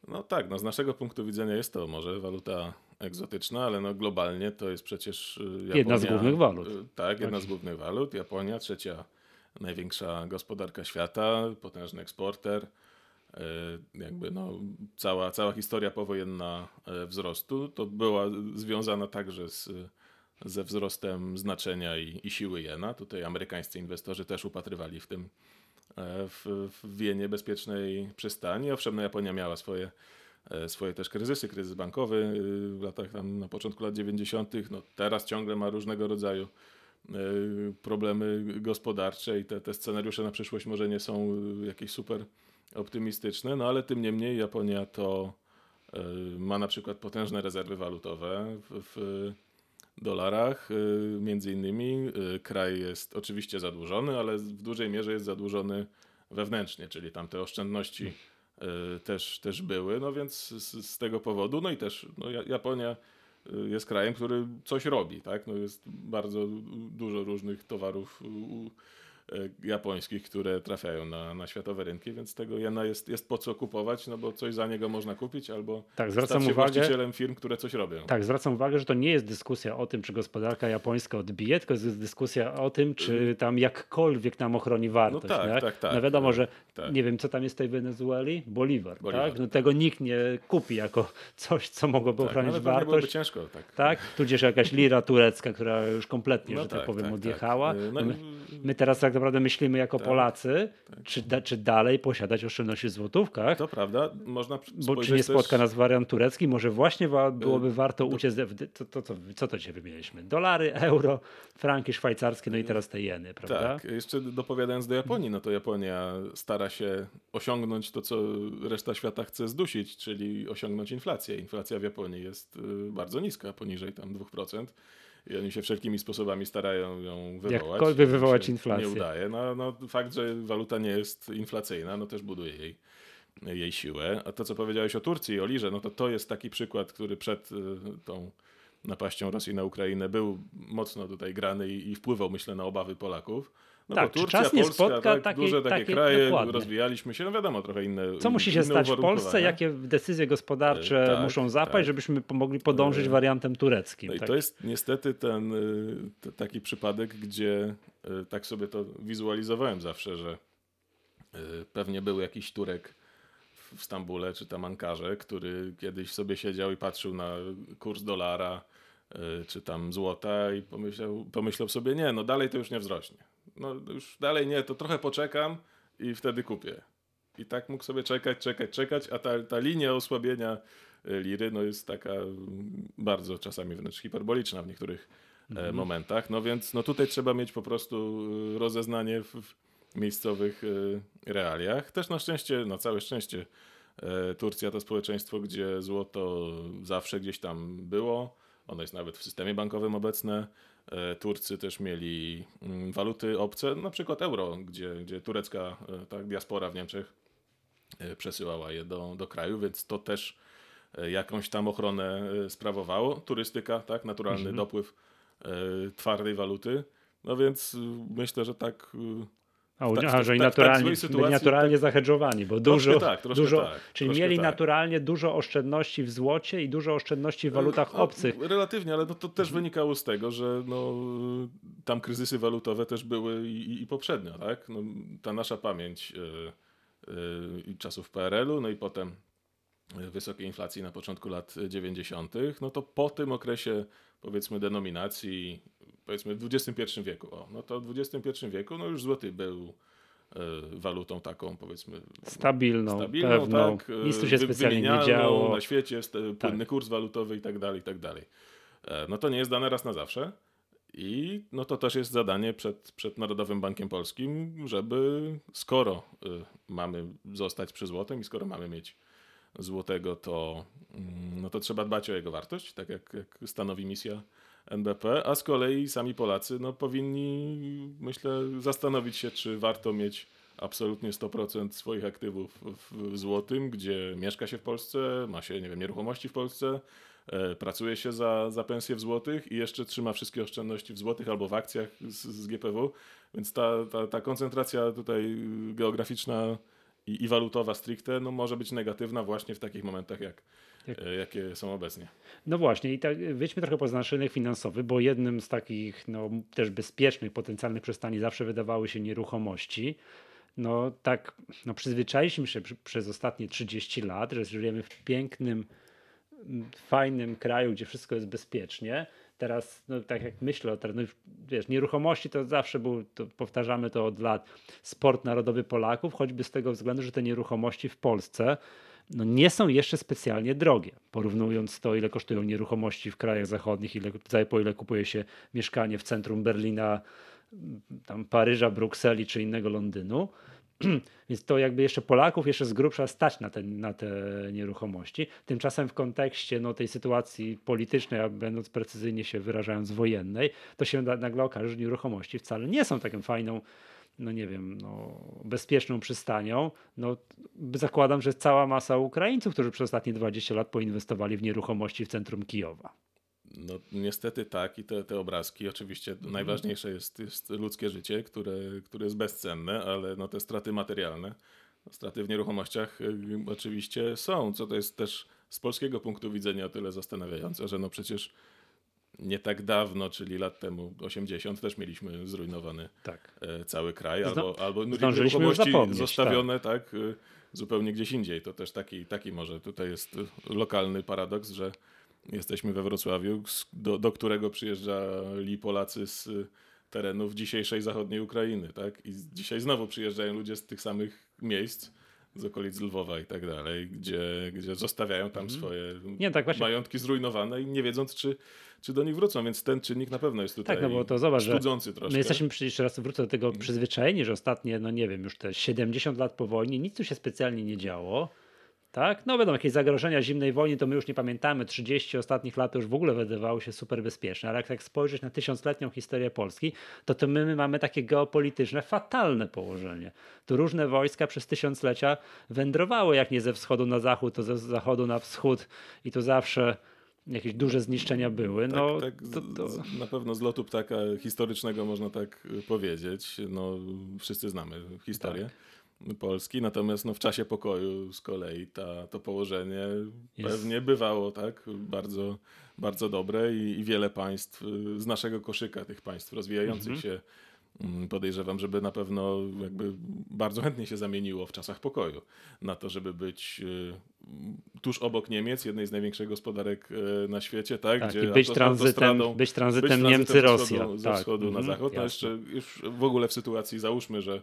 No tak, no z naszego punktu widzenia jest to może waluta egzotyczna, ale no globalnie to jest przecież y, Japonia, Jedna z głównych walut. y, Tak, jedna Tak. z głównych walut. Japonia, trzecia największa gospodarka świata, potężny eksporter. y, Jakby no, cała, cała historia powojenna wzrostu to była związana także z, ze wzrostem znaczenia i, i siły jena. Tutaj amerykańscy inwestorzy też upatrywali w tym w, w Wienie bezpiecznej przystani. Owszem, no Japonia miała swoje, e, swoje też kryzysy, kryzys bankowy y, w latach tam na początku lat 90. No teraz ciągle ma różnego rodzaju e, problemy gospodarcze i te, te scenariusze na przyszłość może nie są y, jakieś super optymistyczne, no ale tym niemniej Japonia to e, ma na przykład potężne rezerwy walutowe w, w dolarach, y, między innymi. Y, Kraj jest oczywiście zadłużony, ale w dużej mierze jest zadłużony wewnętrznie, czyli tam te oszczędności y, też, też były, no więc z, z tego powodu, no i też no, Ja- Japonia jest krajem, który coś robi, tak? No jest bardzo dużo różnych towarów japońskich, które trafiają na, na światowe rynki, więc tego jena jest, jest po co kupować, no bo coś za niego można kupić, albo Tak, zwracam stać się uwagę, właścicielem firm, które coś robią. tak, zwracam uwagę, że to nie jest dyskusja o tym, czy gospodarka japońska odbije, tylko jest dyskusja o tym, czy tam jakkolwiek nam ochroni wartość. Y- tak, tak, tak. No wiadomo, że Tak. nie wiem, co tam jest w tej Wenezueli? Bolivar, Bolivar, tak? No tego nikt nie kupi jako coś, co mogłoby Tak, ochronić nawet pewnie byłoby wartość. ciężko, tak. Tak? Tudzież jakaś lira turecka, która już kompletnie, No że tak, tak, powiem, tak, odjechała. tak. No No my, my teraz tak naprawdę myślimy jako Tak, Polacy, czy, da, czy dalej posiadać oszczędności w złotówkach, To prawda, można bo czy nie spotka też, nas wariant turecki, może właśnie wa- byłoby warto uciec, w- to, to, to, co to dzisiaj wymieniliśmy? Dolary, euro, franki szwajcarskie, no i teraz te jeny, prawda? Tak, jeszcze dopowiadając do Japonii, no to Japonia stara się osiągnąć to, co reszta świata chce zdusić, czyli osiągnąć inflację. Inflacja w Japonii jest y, bardzo niska, poniżej tam 2%. I oni się wszelkimi sposobami starają ją wywołać. Jakkolwiek wywołać inflację. Nie udaje. No, no, fakt, że waluta nie jest inflacyjna, no też buduje jej, jej siłę. A to, co powiedziałeś o Turcji i o Lirze, no to to jest taki przykład, który przed y, tą napaścią Rosji na Ukrainę był mocno tutaj grany i, i wpływał, myślę, na obawy Polaków. No Tak, bo Turcja, czas nie Polska, spotka tak, takiej- duże takie takiej- kraje, dokładnie. rozwijaliśmy się, no wiadomo, trochę inne Co musi się stać w Polsce? Jakie decyzje gospodarcze E, tak, muszą zapaść, tak. żebyśmy pomogli podążyć E, wariantem tureckim? No i tak? to jest niestety ten y, taki przypadek, gdzie y, tak sobie to wizualizowałem zawsze, że y, pewnie był jakiś Turek w- Stambule czy tam Ankarze, który kiedyś sobie siedział i patrzył na kurs dolara y, czy tam złota i pomyślał, pomyślał sobie, nie, no dalej to już nie wzrośnie. No już dalej nie, to trochę poczekam i wtedy kupię. I tak mógł sobie czekać, czekać, czekać, a ta, ta linia osłabienia y, liry no jest taka mm, bardzo czasami wręcz hiperboliczna w niektórych e, momentach. No więc no tutaj trzeba mieć po prostu y, rozeznanie w, w miejscowych y, realiach. Też na szczęście, na całe szczęście e, Turcja to społeczeństwo, gdzie złoto zawsze gdzieś tam było. Ono jest nawet w systemie bankowym obecne. E, Turcy też mieli mm, waluty obce, na przykład euro, gdzie, gdzie turecka tak, diaspora w Niemczech przesyłała je do, do kraju, więc to też jakąś tam ochronę sprawowało. Turystyka, tak, naturalny dopływ e, twardej waluty. No więc y, myślę, że tak A, tak, a że i naturalnie, sytuacji, naturalnie tak, zahedżowani, bo dużo, tak, dużo tak, czyli mieli tak. naturalnie dużo oszczędności w złocie i dużo oszczędności w walutach no, obcych. Relatywnie, ale no to też wynikało z tego, że no, tam kryzysy walutowe też były i, i poprzednio, tak? No, ta nasza pamięć yy, yy, czasów PRL-u, no i potem wysokiej inflacji na początku lat 90., no to po tym okresie powiedzmy denominacji, powiedzmy w XXI wieku, o, no to w XXI wieku no już złoty był e, walutą taką powiedzmy stabilną, stabilną pewną, tak, nic tu się specjalnie nie działo. Na świecie jest e, płynny tak. kurs walutowy i tak dalej, i tak dalej. E, no to nie jest dane raz na zawsze i no to też jest zadanie przed, przed Narodowym Bankiem Polskim, żeby skoro mamy zostać przy złotym i skoro mamy mieć złotego, to, mm, no to trzeba dbać o jego wartość, tak jak, jak stanowi misja NBP, a z kolei sami Polacy no, powinni, myślę, zastanowić się, czy warto mieć absolutnie 100% swoich aktywów w złotym, gdzie mieszka się w Polsce, ma się, nie wiem, nieruchomości w Polsce, e, pracuje się za, za pensję w złotych i jeszcze trzyma wszystkie oszczędności w złotych albo w akcjach z, z GPW, więc ta, ta, ta koncentracja tutaj geograficzna i, i walutowa stricte no, może być negatywna właśnie w takich momentach, jak, jakie są obecnie. No właśnie, i tak wyjdźmy trochę poza nasz rynek finansowy, bo jednym z takich no, też bezpiecznych, potencjalnych przystani zawsze wydawały się nieruchomości. No tak, no przyzwyczailiśmy się przy, przez ostatnie 30 lat, że żyjemy w pięknym, fajnym kraju, gdzie wszystko jest bezpiecznie teraz, no, tak jak myślę o teraz, no, wiesz, nieruchomości to zawsze był, to powtarzamy to od lat, sport narodowy Polaków, choćby z tego względu, że te nieruchomości w Polsce no, nie są jeszcze specjalnie drogie. Porównując to, ile kosztują nieruchomości w krajach zachodnich, ile, po ile kupuje się mieszkanie w centrum Berlina, tam Paryża, Brukseli czy innego Londynu, [clears throat] Więc to jakby jeszcze Polaków jeszcze z grubsza stać na te, na te nieruchomości. Tymczasem w kontekście no, tej sytuacji politycznej, a będąc precyzyjnie się wyrażając wojennej, to się nagle okaże, że nieruchomości wcale nie są taką fajną no nie wiem, no, bezpieczną przystanią, no zakładam, że cała masa Ukraińców, którzy przez ostatnie 20 lat poinwestowali w nieruchomości w centrum Kijowa. No niestety tak i te, te obrazki, oczywiście mhm. najważniejsze jest, jest ludzkie życie, które, które jest bezcenne, ale no te straty materialne, straty w nieruchomościach y, oczywiście są, co to jest też z polskiego punktu widzenia o tyle zastanawiające, że no przecież nie tak dawno, czyli lat temu 80 też mieliśmy zrujnowany tak. E, cały kraj, albo, albo nieruchomości zostawione tak. tak zupełnie gdzieś indziej. To też taki, taki może tutaj jest lokalny paradoks, że Jesteśmy we Wrocławiu, do, do którego przyjeżdżali Polacy z terenów dzisiejszej zachodniej Ukrainy, tak? I dzisiaj znowu przyjeżdżają ludzie z tych samych miejsc, z okolic Lwowa i tak dalej, gdzie, gdzie zostawiają tam mhm. swoje nie, tak majątki zrujnowane i nie wiedząc, czy, czy do nich wrócą, więc ten czynnik na pewno jest tutaj tak, no bo to zobacz, studzący troszkę. My jesteśmy, jeszcze raz wrócę do tego, mhm. przyzwyczajeni, że ostatnie, no nie wiem, już te 70 lat po wojnie, nic tu się specjalnie nie działo. Tak? No wiadomo, jakieś zagrożenia zimnej wojny to my już nie pamiętamy. 30 ostatnich lat już w ogóle wydawały się super bezpieczne, ale jak tak spojrzeć na tysiącletnią historię Polski, to, to my, my mamy takie geopolityczne, fatalne położenie. Tu różne wojska przez tysiąclecia wędrowały, jak nie ze wschodu na zachód, to ze zachodu na wschód i to zawsze jakieś duże zniszczenia były. No, tak, tak to, to... Na pewno z lotu ptaka historycznego można tak powiedzieć. No, wszyscy znamy historię. Tak. Polski, natomiast no, w czasie pokoju z kolei ta, to położenie Jest. pewnie bywało tak bardzo, bardzo dobre i, i, wiele państw z naszego koszyka, tych państw rozwijających mhm. się, mm, podejrzewam, żeby na pewno jakby bardzo chętnie się zamieniło w czasach pokoju na to, żeby być y, tuż obok Niemiec, jednej z największych gospodarek y, na świecie, tak? tak gdzie być tranzytem, być tranzytem Niemcy-Rosja. Ze tak. wschodu mhm, na zachód. No jeszcze już w ogóle w sytuacji, załóżmy, że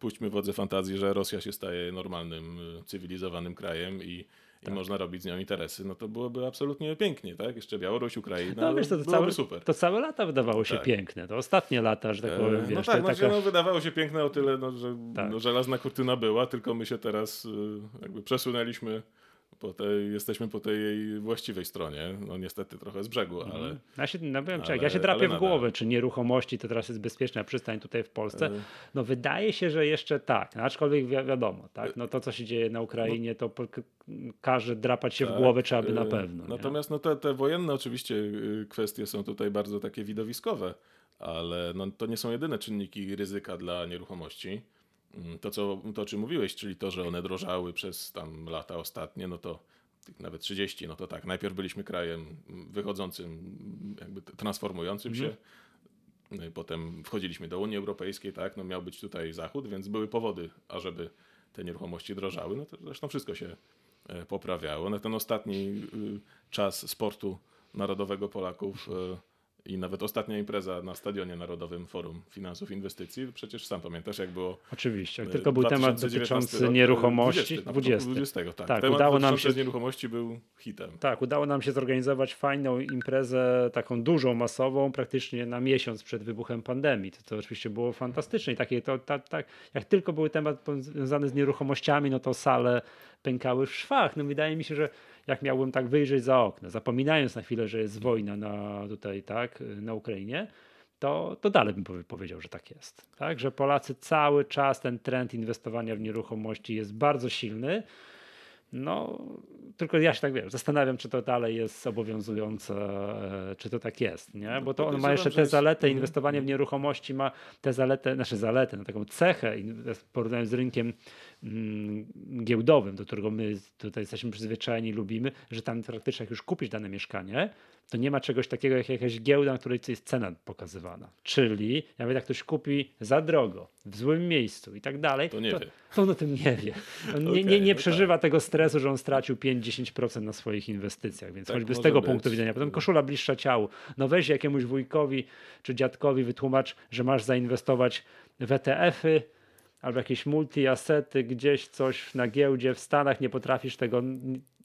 puśćmy wodze fantazji, że Rosja się staje normalnym, y, cywilizowanym krajem i, tak. i można robić z nią interesy, no to byłoby absolutnie pięknie, tak? Jeszcze Białoruś, Ukraina, no, wiesz, to, to całe, super. To całe lata wydawało się tak. piękne, to ostatnie lata, że tak e, powiem, wiesz, No tak, znaczy, taka... no, wydawało się piękne o tyle, no, że tak. no, żelazna kurtyna była, tylko my się teraz y, jakby przesunęliśmy po tej, jesteśmy po tej właściwej stronie. No niestety trochę z brzegu, mhm. ale. Ja się, no powiem ale, ja się drapię w głowę, czy nieruchomości to teraz jest bezpieczna przystań tutaj w Polsce. E. No wydaje się, że jeszcze tak, no, aczkolwiek wi wiadomo, tak, no to co się dzieje na Ukrainie, to każe drapać się tak, w głowę, trzeba by na e, pewno. Natomiast no te, te wojenne oczywiście y, kwestie są tutaj bardzo takie widowiskowe, ale no, to nie są jedyne czynniki ryzyka dla nieruchomości. Mm, to, co, to, o czym mówiłeś, czyli to, że one drożały przez tam lata ostatnie, no to nawet 30, no to tak, najpierw byliśmy krajem wychodzącym, jakby transformującym się, mhm. no potem wchodziliśmy do Unii Europejskiej, tak, no miał być tutaj Zachód, więc były powody, ażeby te nieruchomości drożały, no to zresztą wszystko się e, poprawiało. Na ten ostatni y, czas sportu narodowego Polaków e, i nawet ostatnia impreza na Stadionie Narodowym Forum Finansów Inwestycji, przecież sam pamiętasz, jak było. Oczywiście, jak tylko był temat dotyczący nieruchomości. 20, 20. 20 tak. tak temat udało nam się. nieruchomości był hitem. Tak, udało nam się zorganizować fajną imprezę, taką dużą, masową, praktycznie na miesiąc przed wybuchem pandemii. To, to oczywiście było fantastyczne i takie to, tak, tak, jak tylko był temat związany z nieruchomościami, no to sale pękały w szwach. No wydaje mi się, że jak miałbym tak wyjrzeć za okno, zapominając na chwilę, że jest wojna na, tutaj, tak, na Ukrainie, to, to dalej bym powiedział, że tak jest. Tak? Że Polacy cały czas ten trend inwestowania w nieruchomości jest bardzo silny. No, tylko ja się tak wiem, zastanawiam, czy to dalej jest obowiązujące, e, czy to tak jest, nie? No, Bo to on ma jeszcze tę zaletę, mhm. inwestowanie w nieruchomości ma tę zaletę, znaczy zaletę, no, taką cechę, porównując z rynkiem giełdowym, do którego my tutaj jesteśmy przyzwyczajeni, lubimy, że tam praktycznie jak już kupisz dane mieszkanie, to nie ma czegoś takiego jak jakaś giełda, na której jest cena pokazywana. Czyli nawet jak ktoś kupi za drogo, w złym miejscu i tak dalej, to, nie to, wie. to on o tym nie wie. On okay, nie, nie, nie no przeżywa tak. tego stresu, że on stracił 5-10% na swoich inwestycjach, więc tak choćby z tego być. punktu widzenia. Potem koszula bliższa ciału. No weź jakiemuś wujkowi czy dziadkowi wytłumacz, że masz zainwestować w ETF-y, albo jakieś multi-asety, gdzieś coś na giełdzie w Stanach, nie potrafisz tego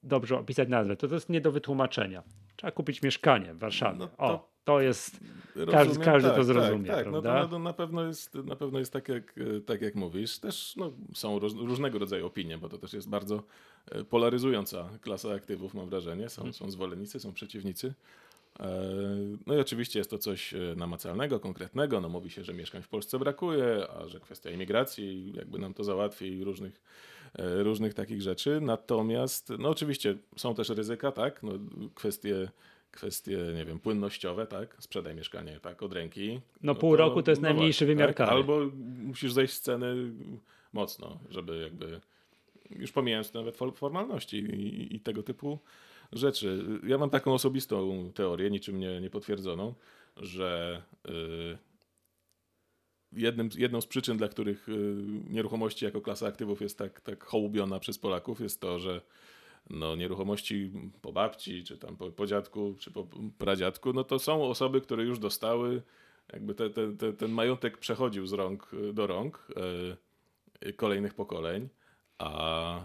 dobrze opisać nazwę. To, to jest nie do wytłumaczenia. Trzeba kupić mieszkanie w Warszawie. No to, o, to jest. Rozumiem, każdy, każdy tak, to zrozumie. Tak, tak. No to, no na, pewno jest, na pewno jest tak, jak, tak jak mówisz. Też no, są roz, różnego rodzaju opinie, bo to też jest bardzo e, polaryzująca klasa aktywów, mam wrażenie. Są, hmm. są zwolennicy, są przeciwnicy. E, no i oczywiście jest to coś e, namacalnego, konkretnego. No mówi się, że mieszkań w Polsce brakuje, a że kwestia imigracji jakby nam to załatwi i różnych, e, różnych takich rzeczy. Natomiast, no oczywiście są też ryzyka, tak? No, kwestie kwestie, nie wiem, płynnościowe, tak? Sprzedaj mieszkanie, tak, od ręki. No, no pół roku to jest no najmniejszy właśnie, wymiar tak? Albo musisz zejść z ceny mocno, żeby jakby, już pomijając nawet formalności i, i tego typu rzeczy. Ja mam taką osobistą teorię, niczym nie, nie potwierdzoną, że yy, jednym, jedną z przyczyn, dla których yy, nieruchomości jako klasa aktywów jest tak, tak hołubiona przez Polaków, jest to, że no, nieruchomości po babci, czy tam po, po dziadku, czy po pradziadku, no to są osoby, które już dostały, jakby te, te, te, ten majątek przechodził z rąk do rąk yy, kolejnych pokoleń, a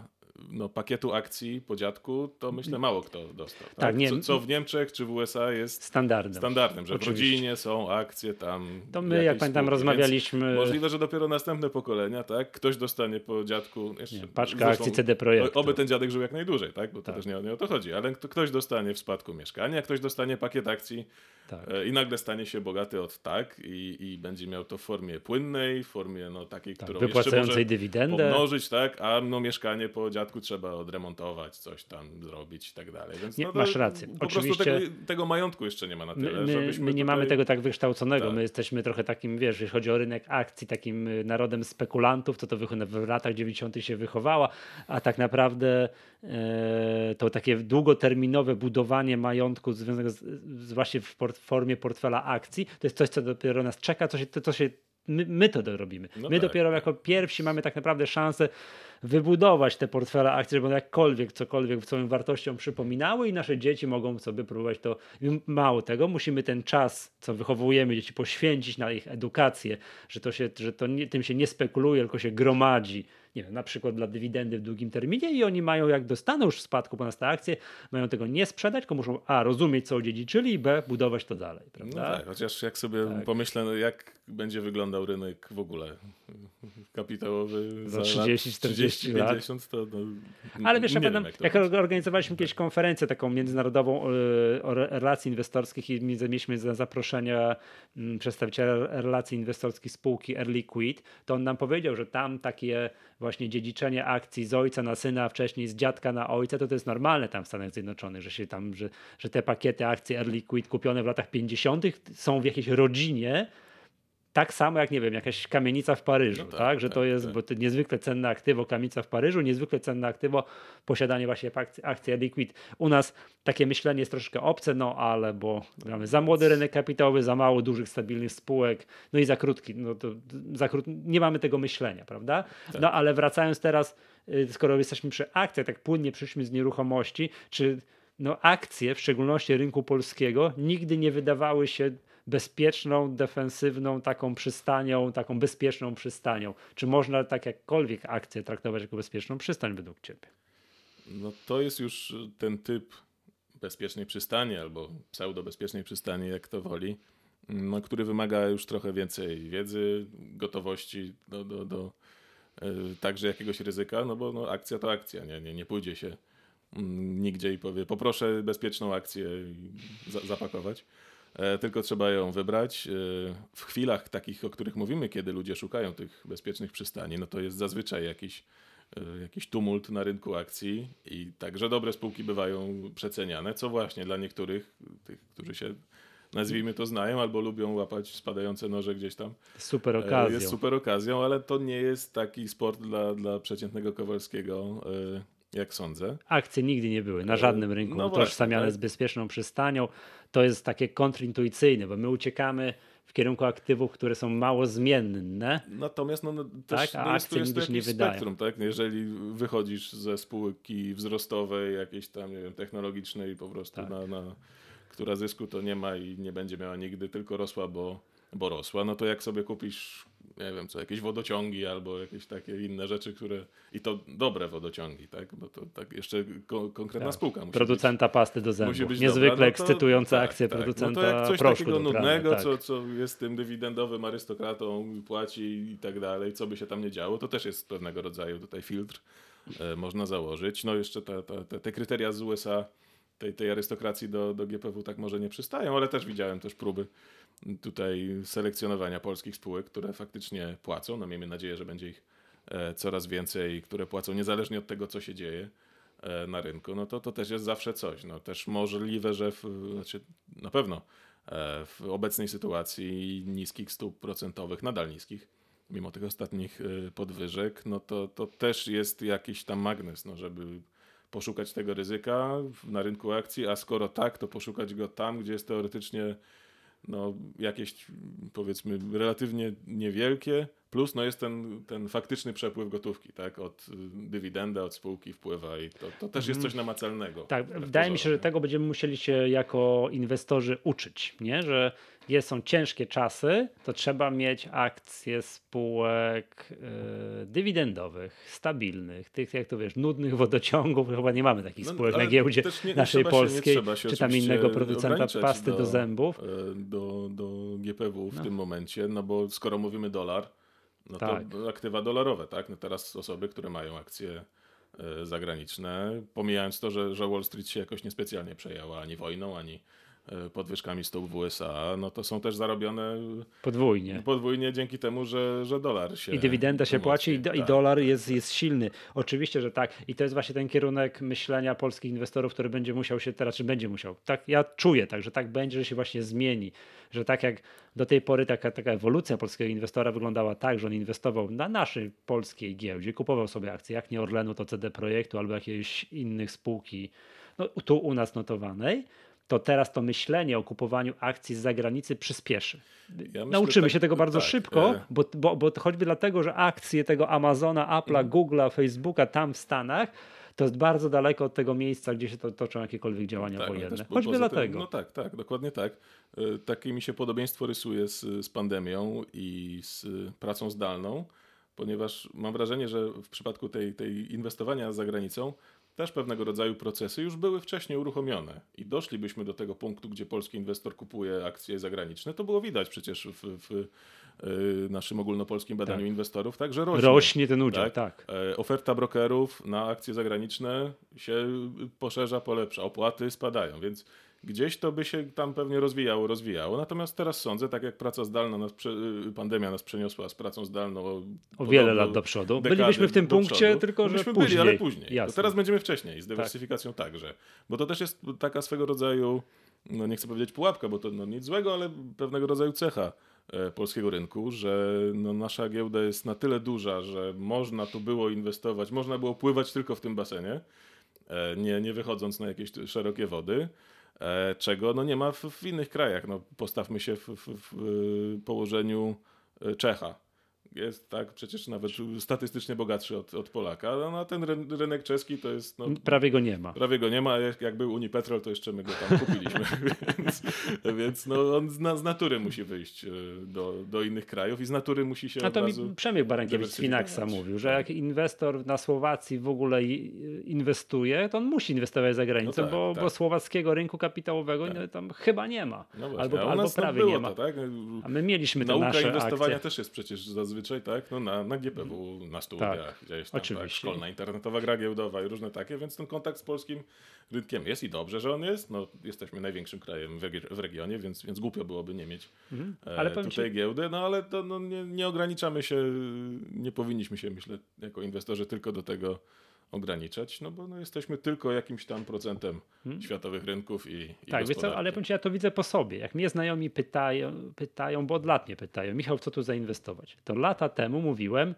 no, pakietu akcji po dziadku, to myślę mało kto dostał. Tak? tak nie, co, co, w Niemczech czy w USA jest standardem, standardem że Oczywiście. w rodzinie są akcje tam. To my, jak pamiętam, spółki, rozmawialiśmy. Możliwe, że dopiero następne pokolenia, tak? Ktoś dostanie po dziadku. Jeszcze, nie, paczka akcji CD Projektu. Oby ten dziadek żył jak najdłużej, tak? Bo to tak. też nie, nie o to chodzi. Ale ktoś dostanie w spadku mieszkania, ktoś dostanie pakiet akcji tak. E, i nagle stanie się bogaty od tak i, i będzie miał to w formie płynnej, w formie no, takiej, tak, którą wypłacającej jeszcze może dywidendę. pomnożyć, tak? A no, mieszkanie po dziadku trzeba odremontować, coś tam zrobić i tak dalej. Więc nie, no, masz rację. Po Oczywiście prostu tego, tego, majątku jeszcze nie ma na tyle. My, my, my nie mamy tego tak wykształconego. Tak. My jesteśmy trochę takim, wiesz, jeśli chodzi o rynek akcji, takim y, narodem spekulantów, to to w latach 90. się wychowała, a tak naprawdę e, to takie długoterminowe budowanie majątku związanego z, z właśnie w port, formie portfela akcji, to jest coś, co dopiero nas czeka, co się, to, co się my, my to robimy. No my tak. dopiero jako pierwsi mamy tak naprawdę szansę wybudować te portfele akcji, żeby one jakkolwiek, cokolwiek swoją wartością przypominały i nasze dzieci mogą sobie próbować to. Mało tego, musimy ten czas, co wychowujemy dzieci, poświęcić na ich edukację, że to się, że to nie, tym się nie spekuluje, tylko się gromadzi nie wiem, na przykład dla dywidendy w długim terminie i oni mają, jak dostaną już w spadku po nas te akcje, mają tego nie sprzedać, tylko muszą A, rozumieć co odziedziczyli i B, budować to dalej, no prawda? No tak, chociaż jak sobie tak. pomyślę, no jak będzie wyglądał rynek w ogóle kapitałowy za, 30, 40 lat. 50, to no, Ale wiesz, pamiętam, jak, jak organizowaliśmy kiedyś konferencję taką międzynarodową e, o relacji inwestorskich i mieliśmy zaproszenia mm, przedstawiciela relacji inwestorskich spółki Air Liquid, to on nam powiedział, że tam takie właśnie dziedziczenie akcji z ojca na syna, a wcześniej z dziadka na ojca, to to jest normalne tam w Stanach Zjednoczonych, że się tam, że, że te pakiety akcji Air Liquid kupione w latach 50. są w jakiejś rodzinie, tak samo jak, nie wiem, jakaś kamienica w Paryżu, No tak, tak, Że to tak, jest, tak. bo to niezwykle cenne aktywo, kamienica w Paryżu, niezwykle cenne aktywo, posiadanie właśnie akcji, akcji Liquid. U nas takie myślenie jest troszkę obce, no ale bo mamy za młody rynek kapitałowy, za mało dużych, stabilnych spółek, no i za krótki, no to za krót... nie mamy tego myślenia, prawda? Tak. No ale wracając teraz, y, skoro jesteśmy przy akcjach, tak płynnie przyszliśmy z nieruchomości, czy no akcje, w szczególności rynku polskiego, nigdy nie wydawały się bezpieczną, defensywną taką przystanią, taką bezpieczną przystanią. Czy można tak jakkolwiek akcję traktować jako bezpieczną przystań według Ciebie? No to jest już ten typ bezpiecznej przystani albo pseudo-bezpiecznej przystani, jak to woli, no, który wymaga już trochę więcej wiedzy, gotowości do, do, do e, także jakiegoś ryzyka, no bo no, akcja to akcja, nie, nie, nie pójdzie się mm, nigdzie i powie poproszę bezpieczną akcję zapakować. E, Tylko trzeba ją wybrać. E, W chwilach takich, o których mówimy, kiedy ludzie szukają tych bezpiecznych przystani, no to jest zazwyczaj jakiś e, jakiś tumult na rynku akcji i także dobre spółki bywają przeceniane, co właśnie dla niektórych, tych, którzy się nazwijmy to znają albo lubią łapać spadające noże gdzieś tam, Super okazją. jest super okazją, ale to nie jest taki sport dla, dla przeciętnego Kowalskiego, jak sądzę. Akcje nigdy nie były na żadnym rynku no utożsamiane właśnie, z tak. bezpieczną przystanią. To jest takie kontrintuicyjne, bo my uciekamy w kierunku aktywów, które są mało zmienne. Natomiast no, no, też Tak, a no, jest, tu jest się nie wydają. spektrum, tak? Jeżeli wychodzisz ze spółki wzrostowej, jakiejś tam, nie wiem, technologicznej po prostu, Tak. na, na, która zysku to nie ma i nie będzie miała nigdy, tylko rosła, bo, bo rosła, no to jak sobie kupisz, nie wiem co, jakieś wodociągi albo jakieś takie inne rzeczy, które, i to dobre wodociągi, tak? Bo to tak jeszcze ko- konkretna Tak. spółka musi być. Producenta pasty do zębów. Musi być Niezwykle dobra, no to- ekscytujące tak, akcje tak. producenta No to jak coś takiego nudnego, tak. co, co jest tym dywidendowym arystokratą, płaci i tak dalej, co by się tam nie działo, to też jest pewnego rodzaju tutaj filtr, e, można założyć. No jeszcze te, te, te, te kryteria z USA, tej, tej arystokracji do, do GPW tak może nie przystają, ale też widziałem też próby tutaj selekcjonowania polskich spółek, które faktycznie płacą. No miejmy nadzieję, że będzie ich e, coraz więcej, które płacą niezależnie od tego, co się dzieje e, na rynku, no to to też jest zawsze coś. No też możliwe, że w, znaczy na pewno e, w obecnej sytuacji niskich stóp procentowych, nadal niskich, mimo tych ostatnich podwyżek, no to, to też jest jakiś tam magnes, no żeby poszukać tego ryzyka na rynku akcji, a skoro tak, to poszukać go tam, gdzie jest teoretycznie no, jakieś powiedzmy relatywnie niewielkie, plus no, jest ten, ten faktyczny przepływ gotówki, tak? Od y, dywidenda, od spółki wpływa i to, to też jest coś namacalnego. Tak, wbrew wydaje mi się, że tego będziemy musieli się jako inwestorzy uczyć, nie? że jest, są ciężkie czasy, to trzeba mieć akcje spółek yy, dywidendowych, stabilnych, tych jak to wiesz, nudnych wodociągów, chyba nie mamy takich No, spółek na ale giełdzie nie- nie naszej polskiej, się czy tam innego producenta pasty do, zębów. e, Do, do GPW w No. tym momencie, no bo skoro mówimy dolar, no Tak. to aktywa dolarowe, tak? No teraz osoby, które mają akcje e, zagraniczne, pomijając to, że, że Wall Street się jakoś niespecjalnie przejęła ani wojną, ani e, podwyżkami stóp w USA, no to są też zarobione Podwójnie. podwójnie dzięki temu, że, że dolar się I dywidenda się płaci, i, do, i Tak. dolar jest, jest silny. Oczywiście, że tak. I to jest właśnie ten kierunek myślenia polskich inwestorów, który będzie musiał się teraz, czy będzie musiał. Tak, ja czuję tak, że tak będzie, że się właśnie zmieni. Że tak jak do tej pory taka, taka ewolucja polskiego inwestora wyglądała tak, że on inwestował na naszej polskiej giełdzie, kupował sobie akcje, jak nie Orlenu, to CD Projektu albo jakiejś innych spółki, no, tu u nas notowanej. To teraz to myślenie o kupowaniu akcji z zagranicy przyspieszy. myślę, Nauczymy tak- się tego bardzo tak, szybko, e, bo, bo, bo choćby dlatego, że akcje tego Amazona, Apple'a, Mhm. Google'a, Facebooka tam w Stanach, to jest bardzo daleko od tego miejsca, gdzie się to, toczą jakiekolwiek działania Tak, wojenne. też choćby dlatego. Tym, no tak, tak, dokładnie tak. Y, Takie mi się podobieństwo rysuje z, z pandemią i z y, pracą zdalną, ponieważ mam wrażenie, że w przypadku tej, tej inwestowania za granicą też pewnego rodzaju procesy już były wcześniej uruchomione i doszlibyśmy do tego punktu, gdzie polski inwestor kupuje akcje zagraniczne. To było widać przecież w, w y, naszym ogólnopolskim badaniu Tak. inwestorów, także rośnie. Rośnie ten udział, tak. E, Oferta brokerów na akcje zagraniczne się poszerza, polepsza, opłaty spadają, więc gdzieś to by się tam pewnie rozwijało, rozwijało. Natomiast teraz sądzę, tak jak praca zdalna, nas, y, pandemia nas przeniosła z pracą zdalną o, O wiele lat do przodu. Bylibyśmy w tym punkcie, przodu. tylko że Byliśmy później. byli, ale później. To Jasne. teraz będziemy wcześniej, z dywersyfikacją także. Bo to też jest taka swego rodzaju, no nie chcę powiedzieć pułapka, bo to no nic złego, ale pewnego rodzaju cecha e, polskiego rynku, że no nasza giełda jest na tyle duża, że można tu było inwestować, można było pływać tylko w tym basenie, e, nie, nie wychodząc na jakieś szerokie wody, czego no nie ma w, w innych krajach. No, postawmy się w, w, w położeniu Czecha jest tak przecież nawet statystycznie bogatszy od, od Polaka, no, no ten rynek czeski to jest... No, prawie go nie ma. Prawie go nie ma, jak, jak był Unipetrol, to jeszcze my go tam kupiliśmy, [laughs] więc, więc no, on z, z, natury musi wyjść e, do, do innych krajów i z natury musi się A to mi Przemysł Barankiewicz z Finaxa mówił, że jak inwestor na Słowacji w ogóle inwestuje, to on musi inwestować za granicą, no tak, bo, tak. bo słowackiego rynku kapitałowego tak. tam chyba nie ma. No właśnie, albo, albo prawie nie ma. To, tak? A my mieliśmy te Nauka nasze inwestowania akcje. też jest przecież zazwyczaj zazwyczaj, tak? No na, na GPW, na studiach, tak, gdzieś tam, tak, szkolna internetowa gra giełdowa i różne takie, więc ten kontakt z polskim rynkiem jest i dobrze, że on jest. No, jesteśmy największym krajem w, w regionie, więc, więc głupio byłoby nie mieć mhm. ale e, tutaj ci... giełdy, no ale to, no, nie, nie ograniczamy się, nie powinniśmy się, myślę, jako inwestorzy tylko do tego ograniczać, no bo no, jesteśmy tylko jakimś tam procentem hmm. światowych rynków i, i Tak, co, ale powiem ci, ja to widzę po sobie. Jak mnie znajomi pytają, pytają, bo od lat mnie pytają, Michał, co tu zainwestować? To lata temu mówiłem,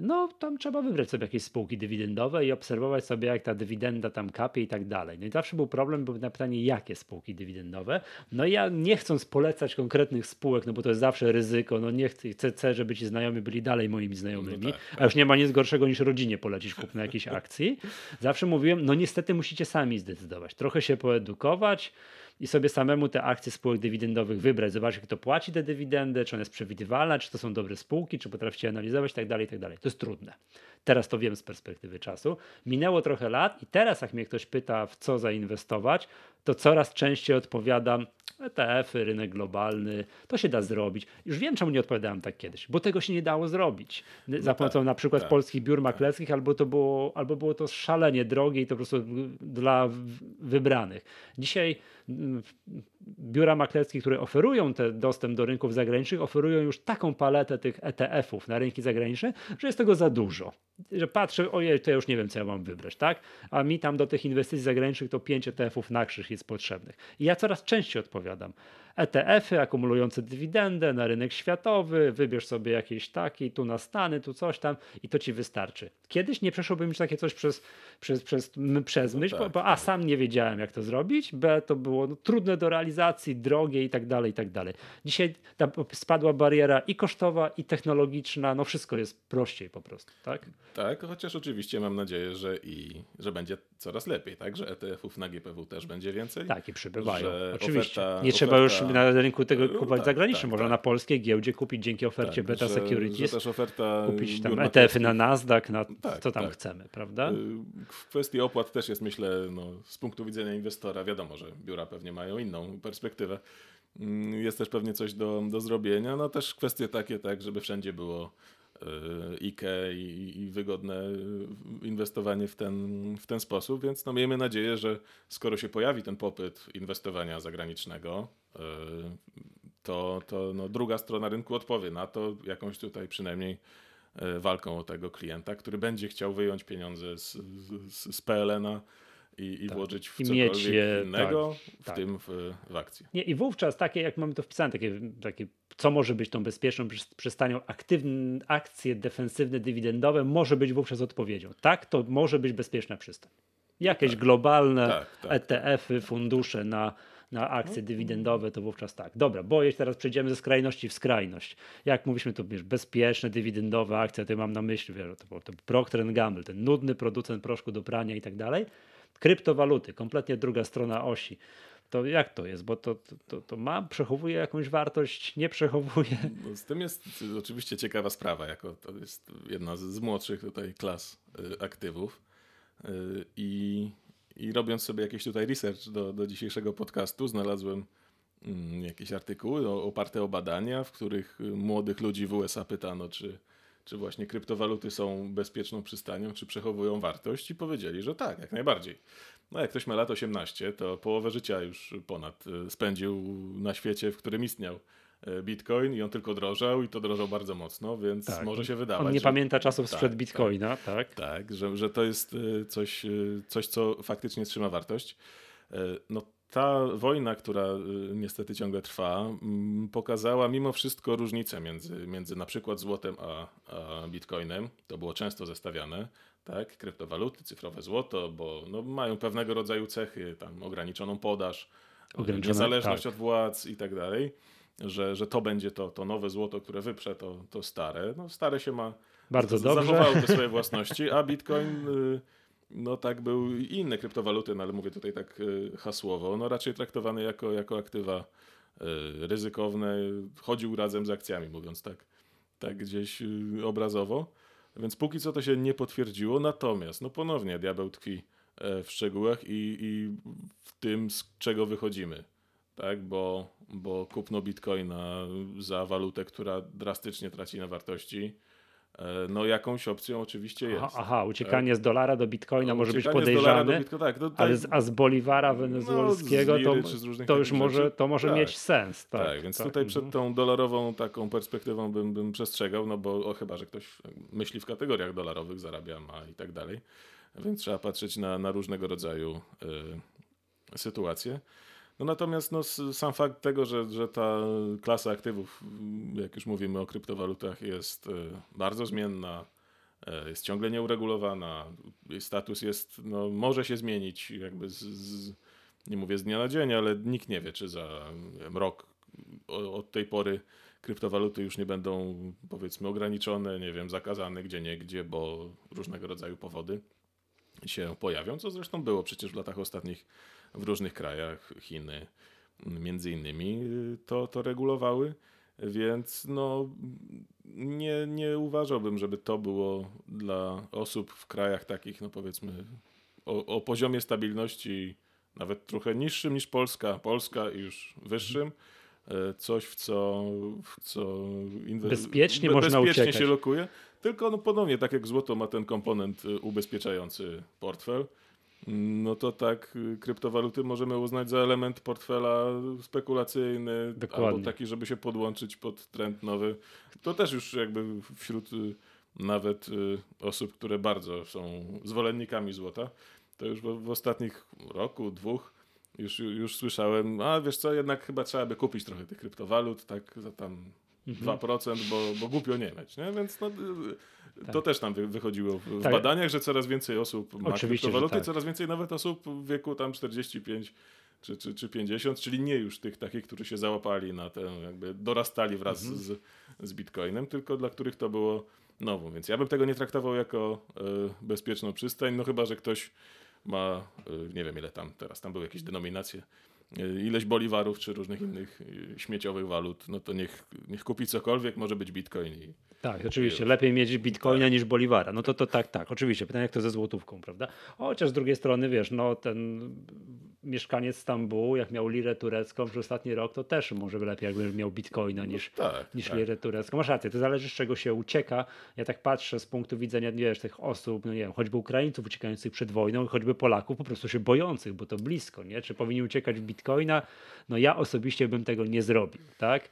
no tam trzeba wybrać sobie jakieś spółki dywidendowe i obserwować sobie, jak ta dywidenda tam kapie i tak dalej. No i zawsze był problem, był na pytanie, jakie spółki dywidendowe. No i ja nie chcąc polecać konkretnych spółek, no bo to jest zawsze ryzyko, no nie chcę, chcę żeby ci znajomi byli dalej moimi znajomymi, no tak, tak. a już nie ma nic gorszego niż rodzinie polecić kupno jakiejś [laughs] akcji. Zawsze mówiłem, no niestety musicie sami zdecydować, trochę się poedukować, i sobie samemu te akcje spółek dywidendowych wybrać, zobaczyć, kto płaci te dywidendy, czy ona jest przewidywalna, czy to są dobre spółki, czy potraficie analizować, tak dalej, tak dalej. To jest trudne. Teraz to wiem z perspektywy czasu. Minęło trochę lat i teraz jak mnie ktoś pyta, w co zainwestować, to coraz częściej odpowiadam ETF-y, rynek globalny, to się da zrobić. Już wiem, czemu nie odpowiadałem tak kiedyś, bo tego się nie dało zrobić. No za pomocą tak, na przykład tak, polskich biur tak. maklerskich, albo, to było, albo było to szalenie drogie i to po prostu dla wybranych. Dzisiaj mm, biura maklerskie, które oferują ten dostęp do rynków zagranicznych, oferują już taką paletę tych ETF-ów na rynki zagraniczne, że jest tego za dużo. Że patrzę, ojej, to ja już nie wiem, co ja mam wybrać, tak? A mi tam do tych inwestycji zagranicznych to 5 ETF-ów na krzyż jest potrzebnych. I ja coraz częściej odpowiadam. ETF-y akumulujące dywidendę na rynek światowy, wybierz sobie jakieś takie, tu na Stany, tu coś tam i to ci wystarczy. Kiedyś nie przeszłoby mi takie coś przez, przez, przez, przez myśl, no tak, bo, bo, a tak. sam nie wiedziałem jak to zrobić, b to było no, trudne do realizacji, drogie i tak dalej, i tak dalej. Dzisiaj ta spadła bariera i kosztowa, i technologiczna, no wszystko jest prościej po prostu, tak? Tak, chociaż oczywiście mam nadzieję, że i że będzie coraz lepiej, tak? Że ETF-ów na GPW też będzie więcej. Tak, i przybywają. Oczywiście. Oferta, nie trzeba już na rynku tego no, kupować tak, zagranicznym. Tak, Można tak. na polskiej giełdzie kupić dzięki ofercie tak, Beta że, Securities. Że też oferta kupić tam ETF-y na Nasdaq, na tak, co tam chcemy, prawda? Y, w kwestii opłat też jest, myślę, no, z punktu widzenia inwestora, wiadomo, że biura pewnie mają inną perspektywę. Mm, jest też pewnie coś do, do zrobienia. No też kwestie takie, tak, żeby wszędzie było y, IKE i, i, wygodne inwestowanie w ten, w ten sposób, więc no miejmy nadzieję, że skoro się pojawi ten popyt inwestowania zagranicznego, y, to, to no druga strona rynku odpowie na to jakąś tutaj przynajmniej y, walką o tego klienta, który będzie chciał wyjąć pieniądze z, z, z PLN-a i, i tak. włożyć w I mieć je, innego, tak, w tak. tym w, w akcję. Nie, I wówczas takie, jak mamy to wpisane, takie, takie co może być tą bezpieczną przystanią, aktywne akcje defensywne, dywidendowe, może być wówczas odpowiedzią. Tak, to może być bezpieczna przystań. Jakieś tak. globalne tak, tak. ETF-y, fundusze na, na akcje no. dywidendowe, to wówczas tak. Dobra, boję się, teraz przejdziemy ze skrajności w skrajność. Jak mówiliśmy, to wiesz, bezpieczne, dywidendowe akcje, to mam na myśli, wiesz, to, to Procter Gamble, ten nudny producent proszku do prania i tak dalej kryptowaluty, kompletnie druga strona osi. To jak to jest? Bo to, to, to ma, przechowuje jakąś wartość, nie przechowuje? No z tym jest oczywiście ciekawa sprawa, jako to jest jedna z, młodszych tutaj klas y, aktywów. Y, I, I robiąc sobie jakiś tutaj research do, do dzisiejszego podcastu, znalazłem y, jakieś artykuły oparte o badania, w których młodych ludzi w USA pytano, czy czy właśnie kryptowaluty są bezpieczną przystanią, czy przechowują wartość i powiedzieli, że tak, jak najbardziej. No jak ktoś ma lat 18, to połowę życia już ponad e, spędził na świecie, w którym istniał e, Bitcoin i on tylko drożał i to drożał bardzo mocno, więc tak. może się wydawać. On nie że... pamięta czasów tak, sprzed tak. Bitcoina, tak? Tak, tak że, że to jest e, coś, coś, co faktycznie trzyma wartość. No ta wojna, która y, niestety ciągle trwa, mm, pokazała mimo wszystko różnicę między, między na przykład złotem a, a bitcoinem. To było często zestawiane, tak? Kryptowaluty, cyfrowe złoto, bo no, mają pewnego rodzaju cechy, tam ograniczoną podaż, Ograniczone, niezależność tak. od władz i tak dalej. Że, że to będzie to, to nowe złoto, które wyprze to, to stare. No stare się ma Bardzo dobrze. Zachowało te swoje własności, a Bitcoin, y, no tak był i inne kryptowaluty, no ale mówię tutaj tak y, hasłowo, no raczej traktowany jako, jako aktywa y, ryzykowne, chodził razem z akcjami, mówiąc tak, tak gdzieś y, obrazowo. Więc póki co to się nie potwierdziło, natomiast no ponownie diabeł tkwi e, w szczegółach i, i w tym, z czego wychodzimy. Tak, bo, bo kupno bitcoina za walutę, która drastycznie traci na wartości, no jakąś opcją oczywiście jest. Aha, aha, uciekanie z dolara do bitcoina może być podejrzane, tak, no, ale z, a z Boliwara wenezuelskiego No, z liry to, to już może, rzeczy. to może Tak. mieć sens. Tak, tak, więc tak. tutaj Mhm. przed tą dolarową taką perspektywą bym, bym przestrzegał, no bo o, chyba, że ktoś myśli w kategoriach dolarowych, zarabia, ma i tak dalej. Więc trzeba patrzeć na, na różnego rodzaju y, sytuacje. No natomiast no, sam fakt tego, że, że ta klasa aktywów, mm, jak już mówimy o kryptowalutach, jest y, bardzo zmienna, y, jest ciągle nieuregulowana, status jest, no, może się zmienić jakby z, z, nie mówię z dnia na dzień, ale nikt nie wie, czy za wiem, rok od tej pory kryptowaluty już nie będą powiedzmy ograniczone, nie wiem, zakazane gdzie nie gdzie, bo różnego rodzaju powody się pojawią, co zresztą było przecież w latach ostatnich w różnych krajach, Chiny między innymi, to, to regulowały, więc no nie, nie uważałbym, żeby to było dla osób w krajach takich, no powiedzmy o, o poziomie stabilności nawet trochę niższym niż Polska, Polska już wyższym, coś w co, w co Bezpiecznie be- można bezpiecznie uciekać. się lokuje, tylko no ponownie, tak jak złoto ma ten komponent y, ubezpieczający portfel, no to tak y, kryptowaluty możemy uznać za element portfela spekulacyjny, Dokładnie. albo taki, żeby się podłączyć pod trend nowy. To też już jakby wśród y, nawet y, osób, które bardzo są zwolennikami złota, to już w, w ostatnich roku, dwóch już, już słyszałem, a wiesz co, jednak chyba trzeba by kupić trochę tych kryptowalut, tak za tam Mhm. 2%, bo, bo głupio nie mieć, nie? Więc no, y, to Tak. też tam wy, wychodziło w, Tak. badaniach, że coraz więcej osób ma Oczywiście, kryptowaluty, tak. coraz więcej nawet osób w wieku tam 45 czy, czy, czy 50, czyli nie już tych takich, którzy się załapali na tę, jakby dorastali wraz Mhm. z, z Bitcoinem, tylko dla których to było nową. Więc ja bym tego nie traktował jako e, bezpieczną przystań, no chyba, że ktoś ma, e, nie wiem ile tam teraz, tam były jakieś denominacje, ileś boliwarów czy różnych innych e, śmieciowych walut, no to niech, niech kupi cokolwiek, może być Bitcoin i Tak, oczywiście. Lepiej mieć bitcoina Tak. niż boliwara. No to, to tak, tak, oczywiście. Pytanie, jak to ze złotówką, prawda? Chociaż z drugiej strony, wiesz, no ten mieszkaniec Stambułu, jak miał lirę turecką przez ostatni rok, to też może by lepiej, jakby miał bitcoina niż, tak, niż tak. lirę turecką. Masz rację, to zależy z czego się ucieka. Ja tak patrzę z punktu widzenia, wiesz, tych osób, no nie wiem, choćby Ukraińców uciekających przed wojną, choćby Polaków po prostu się bojących, bo to blisko, nie? Czy powinni uciekać w bitcoina? No ja osobiście bym tego nie zrobił, tak?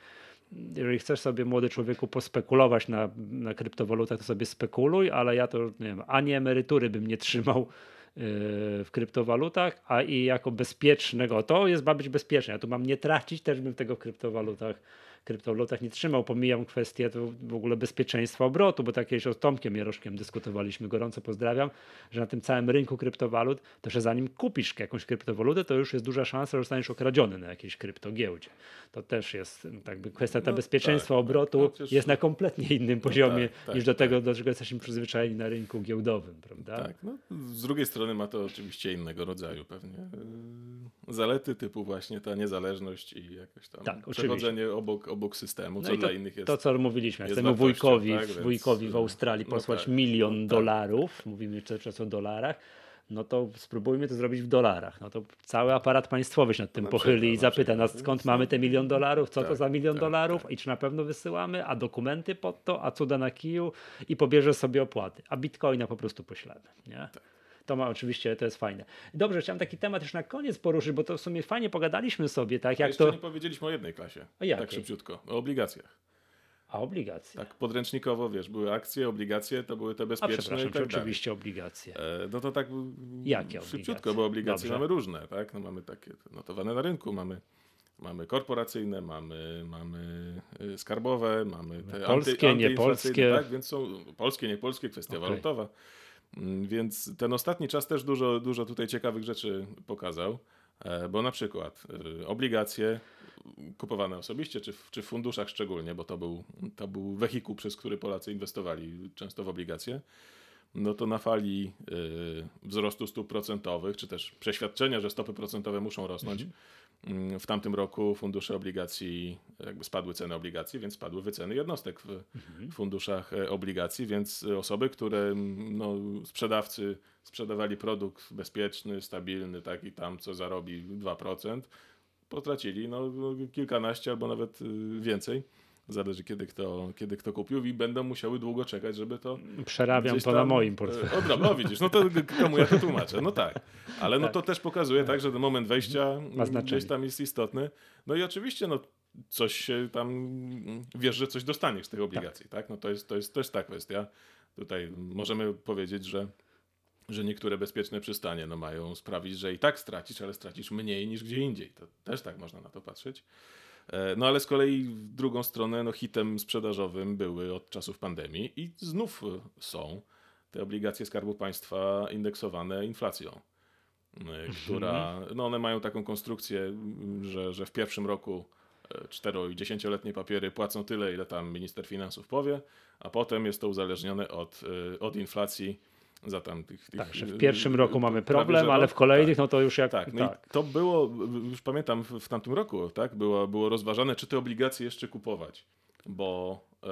jeżeli chcesz sobie młody człowieku pospekulować na, na kryptowalutach, to sobie spekuluj, ale ja to nie wiem, ani emerytury bym nie trzymał w kryptowalutach, a i jako bezpiecznego, to jest ma być bezpieczne. Ja tu mam nie tracić, też bym tego w kryptowalutach, kryptowalutach nie trzymał. Pomijam kwestię to w ogóle bezpieczeństwa obrotu, bo tak kiedyś z Tomkiem Jaroszkiem dyskutowaliśmy, gorąco pozdrawiam, że na tym całym rynku kryptowalut, to że zanim kupisz jakąś kryptowalutę, to już jest duża szansa, że zostaniesz okradziony na jakiejś kryptogiełdzie. To też jest tak by kwestia ta No bezpieczeństwa tak, obrotu tak. Jest na kompletnie innym poziomie tak, tak, niż do tak. tego, do czego jesteśmy przyzwyczajeni na rynku giełdowym, prawda? Tak, no, z drugiej strony ma to oczywiście innego rodzaju pewnie yy, zalety typu właśnie ta niezależność i jakoś tam Tak, oczywiście. przechodzenie obok, obok systemu, No co i dla to, innych jest. to, co mówiliśmy, jest chcemy wartością, wujkowi, tak, więc, wujkowi w y, Australii no posłać tak, milion no tak. dolarów, mówimy cały czas o dolarach, no to spróbujmy to zrobić w dolarach. No to cały aparat państwowy się nad tym na pochyli przykład, i zapyta nas, skąd mamy te milion dolarów, co to Tak, za milion tak, dolarów? i czy na pewno wysyłamy, a dokumenty pod to, a cuda na kiju? I pobierze sobie opłaty, a bitcoina po prostu poślemy. Nie? To ma oczywiście, to jest fajne. Dobrze, chciałem taki temat już na koniec poruszyć, bo to w sumie fajnie pogadaliśmy sobie, tak A jak jeszcze to... nie powiedzieliśmy o jednej klasie, O jakiej? tak szybciutko, o obligacjach. A obligacje? Tak, podręcznikowo, wiesz, były akcje, obligacje, to były te bezpieczne A przepraszam, tak oczywiście obligacje. E, no to tak Jakie szybciutko, obligacje? bo obligacje Dobrze. mamy różne, tak? No mamy takie notowane na rynku, mamy, mamy korporacyjne, mamy, mamy y, skarbowe, mamy te Polskie, anty, antyinflacyjne, niepolskie. Tak, więc są polskie, niepolskie, kwestia Okej. walutowa. Mm, Więc ten ostatni czas też dużo, dużo tutaj ciekawych rzeczy pokazał, e, bo na przykład y, obligacje kupowane osobiście, czy w, czy w funduszach szczególnie, bo to był, to był wehikuł, przez który Polacy inwestowali często w obligacje, no to na fali y, wzrostu stóp procentowych, czy też przeświadczenia, że stopy procentowe muszą rosnąć, mm, w tamtym roku fundusze obligacji, jakby spadły ceny obligacji, więc spadły wyceny jednostek w funduszach e, obligacji, więc e, osoby, które no, sprzedawcy sprzedawali produkt bezpieczny, stabilny, taki tam, co zarobi 2%, potracili no, kilkanaście albo nawet y, więcej. Zależy kiedy kto, kiedy kto kupił i będą musiały długo czekać, żeby to Przerabiam to na moim e, portfelu. Odrob, no widzisz, no to komu ja to tłumaczę? No tak. Ale no Tak. to też pokazuje tak, że ten moment wejścia gdzieś tam jest istotny. No i oczywiście no coś się tam, mm, wiesz, że coś dostaniesz z tych obligacji, tak? No to jest, to jest też ta kwestia. Tutaj możemy powiedzieć, że że niektóre bezpieczne przystanie no, mają sprawić, że i tak stracisz, ale stracisz mniej niż gdzie indziej. To też tak można na to patrzeć. E, No ale z kolei w drugą stronę no, hitem sprzedażowym były od czasów pandemii i znów e, są te obligacje Skarbu Państwa indeksowane inflacją, e, która, no one mają taką konstrukcję, że, że w pierwszym roku 4 i 10-letnie papiery płacą tyle, ile tam minister finansów powie, a potem jest to uzależnione od, e, od inflacji za tam tych, tych Tak, że w e, pierwszym roku mamy problem, że ale w kolejnych Tak. no to już jak Tak, no tak. to było, już pamiętam w, w tamtym roku, tak, było, było rozważane, czy te obligacje jeszcze kupować, bo e,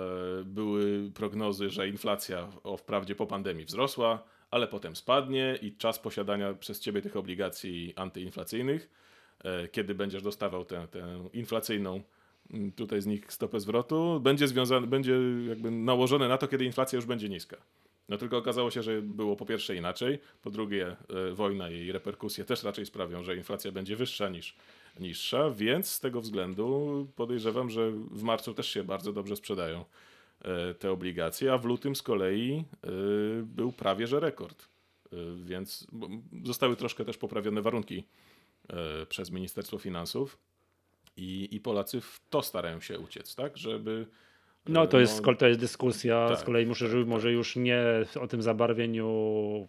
były prognozy, że inflacja o, wprawdzie po pandemii wzrosła, ale potem spadnie i czas posiadania przez ciebie tych obligacji antyinflacyjnych, e, kiedy będziesz dostawał tę, tę inflacyjną tutaj z nich stopę zwrotu, będzie związane, będzie jakby nałożone na to, kiedy inflacja już będzie niska. No tylko okazało się, że było po pierwsze inaczej, po drugie e, wojna i jej reperkusje też raczej sprawią, że inflacja będzie wyższa niż niższa, więc z tego względu podejrzewam, że w marcu też się bardzo dobrze sprzedają e, te obligacje, a w lutym z kolei e, był prawie że rekord. Więc zostały troszkę też poprawione warunki przez Ministerstwo Finansów i, i Polacy w to starają się uciec, tak, żeby No to jest, to jest dyskusja, tak, z kolei muszę, tak, może już nie o tym zabarwieniu,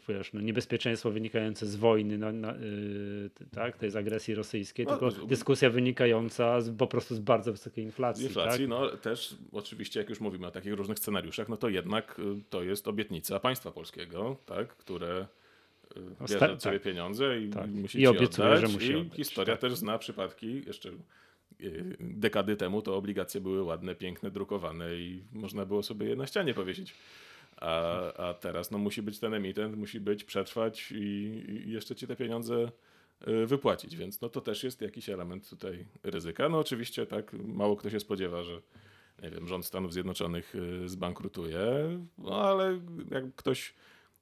wiesz, no niebezpieczeństwo wynikające z wojny, na, na, y, tak, tej z agresji rosyjskiej, No, tylko dyskusja wynikająca z, po prostu z bardzo wysokiej inflacji. inflacji, tak? no też oczywiście jak już mówimy o takich różnych scenariuszach, no to jednak y, to jest obietnica państwa polskiego, tak, które y, No, bierze od ciebie tak. pieniądze i Tak. musi I obiecuje, oddać. że musi I oddać, historia tak. też zna przypadki, jeszcze dekady temu to obligacje były ładne, piękne, drukowane i można było sobie je na ścianie powiesić. A, a teraz no, musi być ten emitent, musi być, przetrwać i, i jeszcze ci te pieniądze y, wypłacić, więc no to też jest jakiś element tutaj ryzyka. No oczywiście tak, mało kto się spodziewa, że nie wiem, rząd Stanów Zjednoczonych y, zbankrutuje, no ale jak ktoś,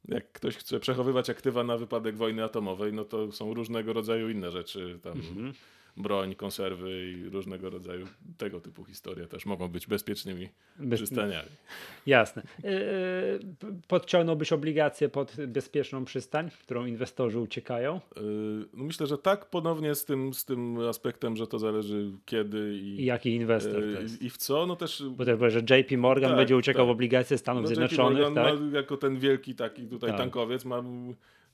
jak ktoś chce przechowywać aktywa na wypadek wojny atomowej, no to są różnego rodzaju inne rzeczy, tam Mhm. Broń, konserwy i różnego rodzaju tego typu historie też mogą być bezpiecznymi Bez- przystaniami. Jasne. Yy, p- podciągnąłbyś obligacje pod bezpieczną przystań, w którą inwestorzy uciekają? Y, No myślę, że tak ponownie z tym, z tym aspektem, że to zależy kiedy i, I jaki inwestor to jest? i w co, no też Bo to że JP Morgan Tak, będzie uciekał tak. w obligacje Stanów no, JP Zjednoczonych, Morgan tak? ma, jako ten wielki taki tutaj Tak. tankowiec ma,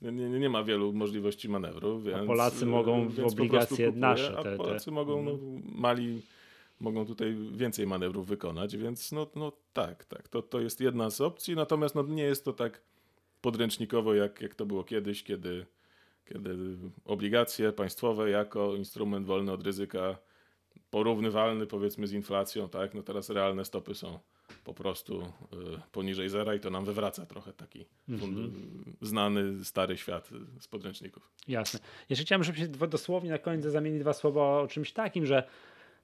nie, nie, nie ma wielu możliwości manewru, więc, Polacy y, mogą w obligacje kupuje, nasze, A te- te- Polacy mogą, no, mali mogą tutaj więcej manewrów wykonać, więc no, no tak, tak, to, to jest jedna z opcji, natomiast no, nie jest to tak podręcznikowo, jak, jak to było kiedyś, kiedy, kiedy obligacje państwowe jako instrument wolny od ryzyka, porównywalny powiedzmy z inflacją, tak, no teraz realne stopy są po prostu y, poniżej zera i to nam wywraca trochę taki fund- znany, stary świat z podręczników. Jasne. Jeszcze chciałem, żebyś dwa- dosłownie na koniec zamienić dwa słowa o czymś takim, że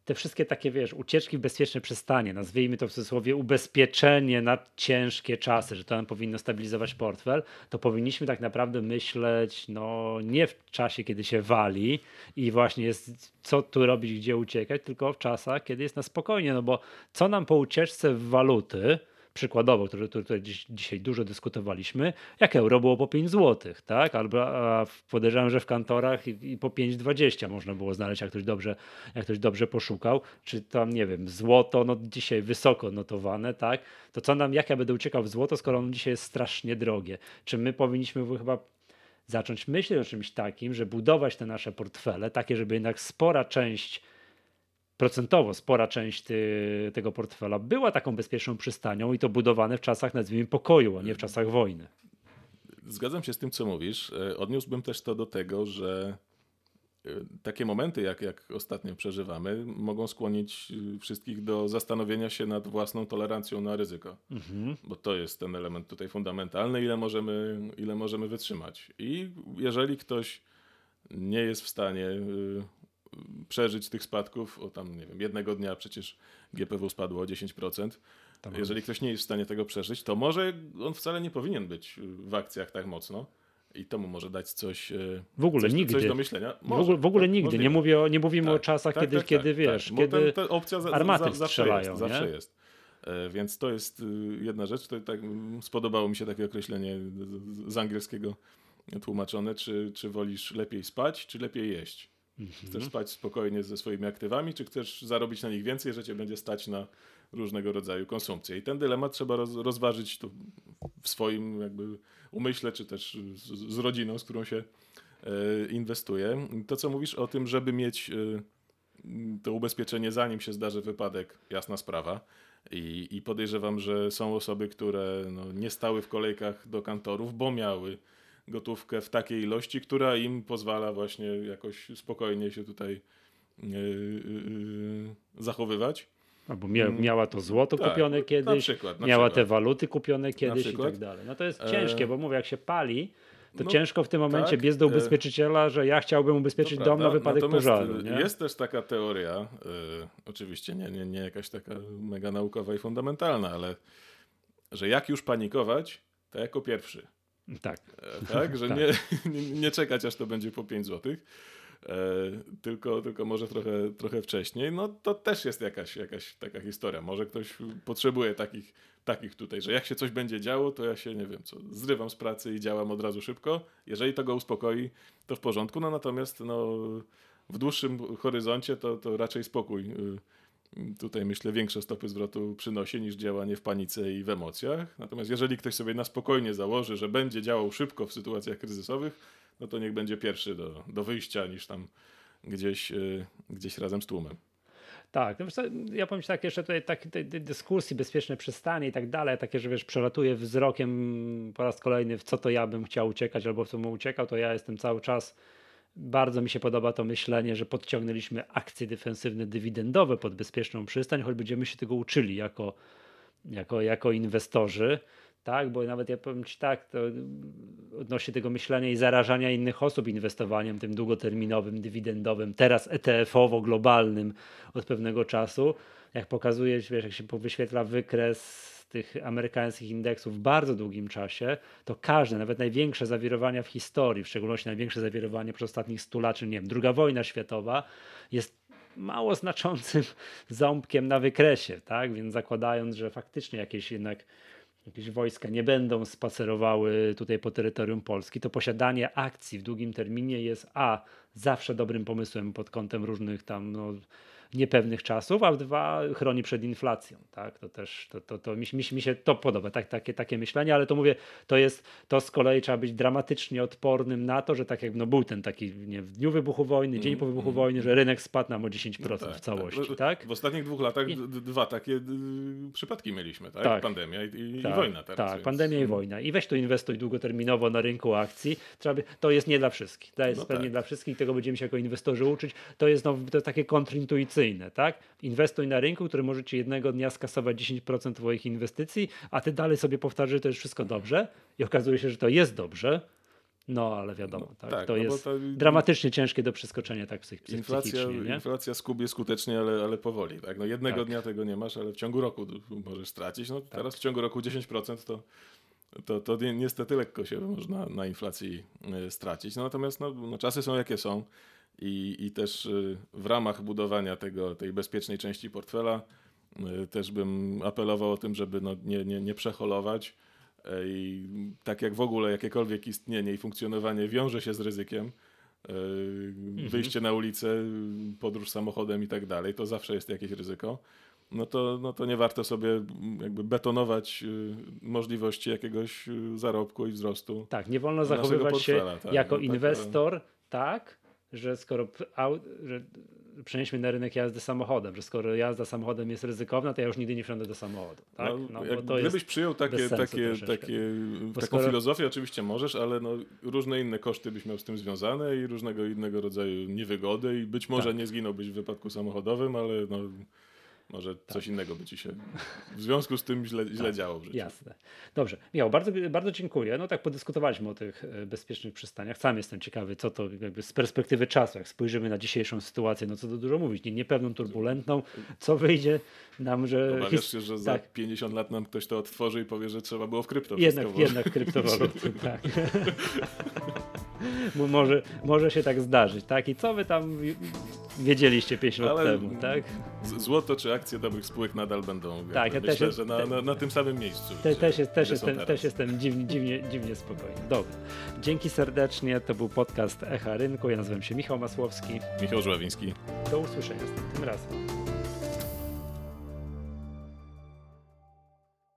te wszystkie takie, wiesz, ucieczki w bezpieczne przystanie, nazwijmy to w cudzysłowie ubezpieczenie na ciężkie czasy, że to nam powinno stabilizować portfel, to powinniśmy tak naprawdę myśleć, no nie w czasie, kiedy się wali i właśnie jest co tu robić, gdzie uciekać, tylko w czasach, kiedy jest na spokojnie, no bo co nam po ucieczce w waluty, przykładowo, tutaj dziś, dzisiaj dużo dyskutowaliśmy, jak euro było po 5 zł, tak? Albo a podejrzewam, że w kantorach i, i po 5,20 można było znaleźć, jak ktoś, dobrze, jak ktoś dobrze poszukał, czy tam, nie wiem, złoto, no dzisiaj wysoko notowane, tak? To co nam, jak ja będę uciekał w złoto, skoro ono dzisiaj jest strasznie drogie? Czy my powinniśmy chyba zacząć myśleć o czymś takim, że budować te nasze portfele, takie, żeby jednak spora część procentowo spora część ty, tego portfela była taką bezpieczną przystanią i to budowane w czasach, nazwijmy, pokoju, a nie w czasach wojny. Zgadzam się z tym, co mówisz. E, odniósłbym też to do tego, że e, takie momenty, jak, jak ostatnio przeżywamy, mogą skłonić e, wszystkich do zastanowienia się nad własną tolerancją na ryzyko. Mhm. Bo to jest ten element tutaj fundamentalny, ile możemy, ile możemy wytrzymać. I jeżeli ktoś nie jest w stanie przeżyć tych spadków, o tam, nie wiem, jednego dnia przecież GPW spadło o 10%. Tam Jeżeli ktoś nie jest w stanie tego przeżyć, to może on wcale nie powinien być w akcjach tak mocno. I to mu może dać coś, e, w ogóle coś, nigdy. coś do myślenia. Może, w ogóle, w ogóle nigdy. Nie, mówię o, nie mówimy tak, o czasach, tak, kiedy, tak, kiedy tak, wiesz, tak. kiedy ten, opcja za, armaty za, zawsze strzelają. Jest, zawsze jest. E, więc to jest y, jedna rzecz. To tak, spodobało mi się takie określenie z angielskiego tłumaczone, czy, czy wolisz lepiej spać, czy lepiej jeść. Mhm. Chcesz spać spokojnie ze swoimi aktywami, czy chcesz zarobić na nich więcej, że cię będzie stać na różnego rodzaju konsumpcję. I ten dylemat trzeba roz, rozważyć w swoim jakby umyśle, czy też z, z rodziną, z którą się e, inwestuje. To, co mówisz o tym, żeby mieć e, to ubezpieczenie, zanim się zdarzy wypadek, jasna sprawa. I, i podejrzewam, że są osoby, które no, nie stały w kolejkach do kantorów, bo miały gotówkę w takiej ilości, która im pozwala właśnie jakoś spokojnie się tutaj yy, yy, zachowywać. Albo mia mm. miała to złoto tak, kupione kiedyś, na przykład, na miała przykład. te waluty kupione kiedyś i tak dalej. No to jest ciężkie, e... bo mówię, jak się pali, to no, ciężko w tym momencie tak, biec do e, ubezpieczyciela, że ja chciałbym ubezpieczyć dom na wypadek Natomiast pożaru. Nie? Jest też taka teoria, oczywiście nie, nie, nie jakaś taka mega naukowa i fundamentalna, ale że jak już panikować, to jako pierwszy. Tak. E, tak, że [laughs] tak. Nie, nie czekać aż to będzie po 5 zł, e, tylko, tylko może trochę, trochę wcześniej. No to też jest jakaś, jakaś taka historia. Może ktoś potrzebuje takich, takich tutaj, że jak się coś będzie działo, to ja się nie wiem co, zrywam z pracy i działam od razu szybko. Jeżeli to go uspokoi, to w porządku. No natomiast no, w dłuższym horyzoncie to, to raczej spokój y, tutaj myślę większe stopy zwrotu przynosi niż działanie w panice i w emocjach. Natomiast jeżeli ktoś sobie na spokojnie założy, że będzie działał szybko w sytuacjach kryzysowych, no to niech będzie pierwszy do, do wyjścia niż tam gdzieś, yy, gdzieś razem z tłumem. Tak, no ja powiem tak, jeszcze tutaj tak, tej dyskusji, bezpieczne przystanie i tak dalej, takie, że wiesz, przelatuję wzrokiem po raz kolejny w co to ja bym chciał uciekać albo w co bym uciekał, to ja jestem cały czas bardzo mi się podoba to myślenie, że podciągnęliśmy akcje defensywne dywidendowe pod bezpieczną przystań, choć będziemy się tego uczyli jako, jako, jako inwestorzy. Tak, bo nawet ja powiem Ci tak, to odnośnie tego myślenia i zarażania innych osób inwestowaniem tym długoterminowym, dywidendowym, teraz ETF-owo-globalnym od pewnego czasu, jak pokazuje, wiesz, jak się wyświetla wykres tych amerykańskich indeksów w bardzo długim czasie, to każde, nawet największe zawirowania w historii, w szczególności największe zawirowanie przez ostatnich 100 lat, czy nie wiem, druga wojna światowa, jest mało znaczącym [laughs] ząbkiem na wykresie, tak? Więc zakładając, że faktycznie jakieś jednak jakieś wojska nie będą spacerowały tutaj po terytorium Polski, to posiadanie akcji w długim terminie jest a zawsze dobrym pomysłem pod kątem różnych tam no, niepewnych czasów, a dwa chroni przed inflacją. Tak? To też to, to, to mi, mi, mi się to podoba, tak, takie, takie myślenie, ale to mówię, to jest to z kolei trzeba być dramatycznie odpornym na to, że tak jak no, był ten taki nie, w dniu wybuchu wojny, dzień po wybuchu mm, wojny, że rynek spadł nam o 10% no tak, w całości. Tak. tak. W ostatnich dwóch latach I... dwa takie przypadki mieliśmy, tak? tak. Pandemia i, i, tak, i wojna teraz. Tak, więc... pandemia i mm. wojna. I weź tu inwestuj długoterminowo na rynku akcji. Trzeba to jest nie dla wszystkich. To jest no pewnie tak. dla wszystkich, tego będziemy się jako inwestorzy uczyć. To jest, no, to jest takie kontrintuicyjne tak? Inwestuj na rynku, który może ci jednego dnia skasować 10% twoich inwestycji, a ty dalej sobie powtarzasz, że to jest wszystko dobrze i okazuje się, że to jest dobrze, No, ale wiadomo, tak, tak, to no jest to- dramatycznie ciężkie do przeskoczenia tak psych- psy- Inflacja, nie? inflacja skubie skutecznie, ale, ale powoli. Tak? No jednego Tak. dnia tego nie masz, ale w ciągu roku możesz stracić. No teraz w ciągu roku 10% to, to, to ni- niestety lekko się można na inflacji y, stracić. No, natomiast no, no, czasy są jakie są i, i też y, w ramach budowania tego, tej bezpiecznej części portfela y, też bym apelował o tym, żeby no, nie, nie, nie przeholować. Y, I tak jak w ogóle jakiekolwiek istnienie i funkcjonowanie wiąże się z ryzykiem, yy, wyjście na ulicę, podróż samochodem i tak dalej, to zawsze jest jakieś ryzyko. No to, no to nie warto sobie mm, jakby betonować yy, możliwości jakiegoś zarobku i wzrostu. Tak, nie wolno zachowywać się tak. jako No tak, inwestor tak, że skoro że przenieśmy na rynek jazdy samochodem, że skoro jazda samochodem jest ryzykowna, to ja już nigdy nie wsiądę do samochodu. Tak? No, No, gdybyś przyjął takie, takie, takie, taką skoro- filozofię, oczywiście możesz, ale no, różne inne koszty byś miał z tym związane i różnego innego rodzaju niewygody i być może Tak. nie zginąłbyś w wypadku samochodowym, ale no, może Tak. coś innego by ci się w związku z tym źle, źle działo w życiu. Jasne. Dobrze. Michał, bardzo, bardzo dziękuję. No tak podyskutowaliśmy o tych e, bezpiecznych przystaniach. Sam jestem ciekawy, co to jakby z perspektywy czasu, jak spojrzymy na dzisiejszą sytuację, no co tu dużo mówić, nie, niepewną, turbulentną, co wyjdzie nam, że... Obawiasz his- się, że za tak. 50 lat nam ktoś to odtworzy i powie, że trzeba było w krypto Jednak, jednak kryptowaluty, tak. [laughs] Bo może, może się tak zdarzyć, tak? I co wy tam wi- wiedzieliście 5 lat Ale- temu, tak? Złoto czy akcje dobrych spółek nadal będą. Tak, ja też myślę, jest- że na, na, na tym samym miejscu. Te, gdzie- też, jest, też, jestem, też jestem dziwnie, dziwnie, dziwnie spokojny. Dobra. Dzięki serdecznie. To był podcast Echa Rynku. Ja nazywam się Michał Masłowski. Michał Żławiński. Do usłyszenia następnym razem.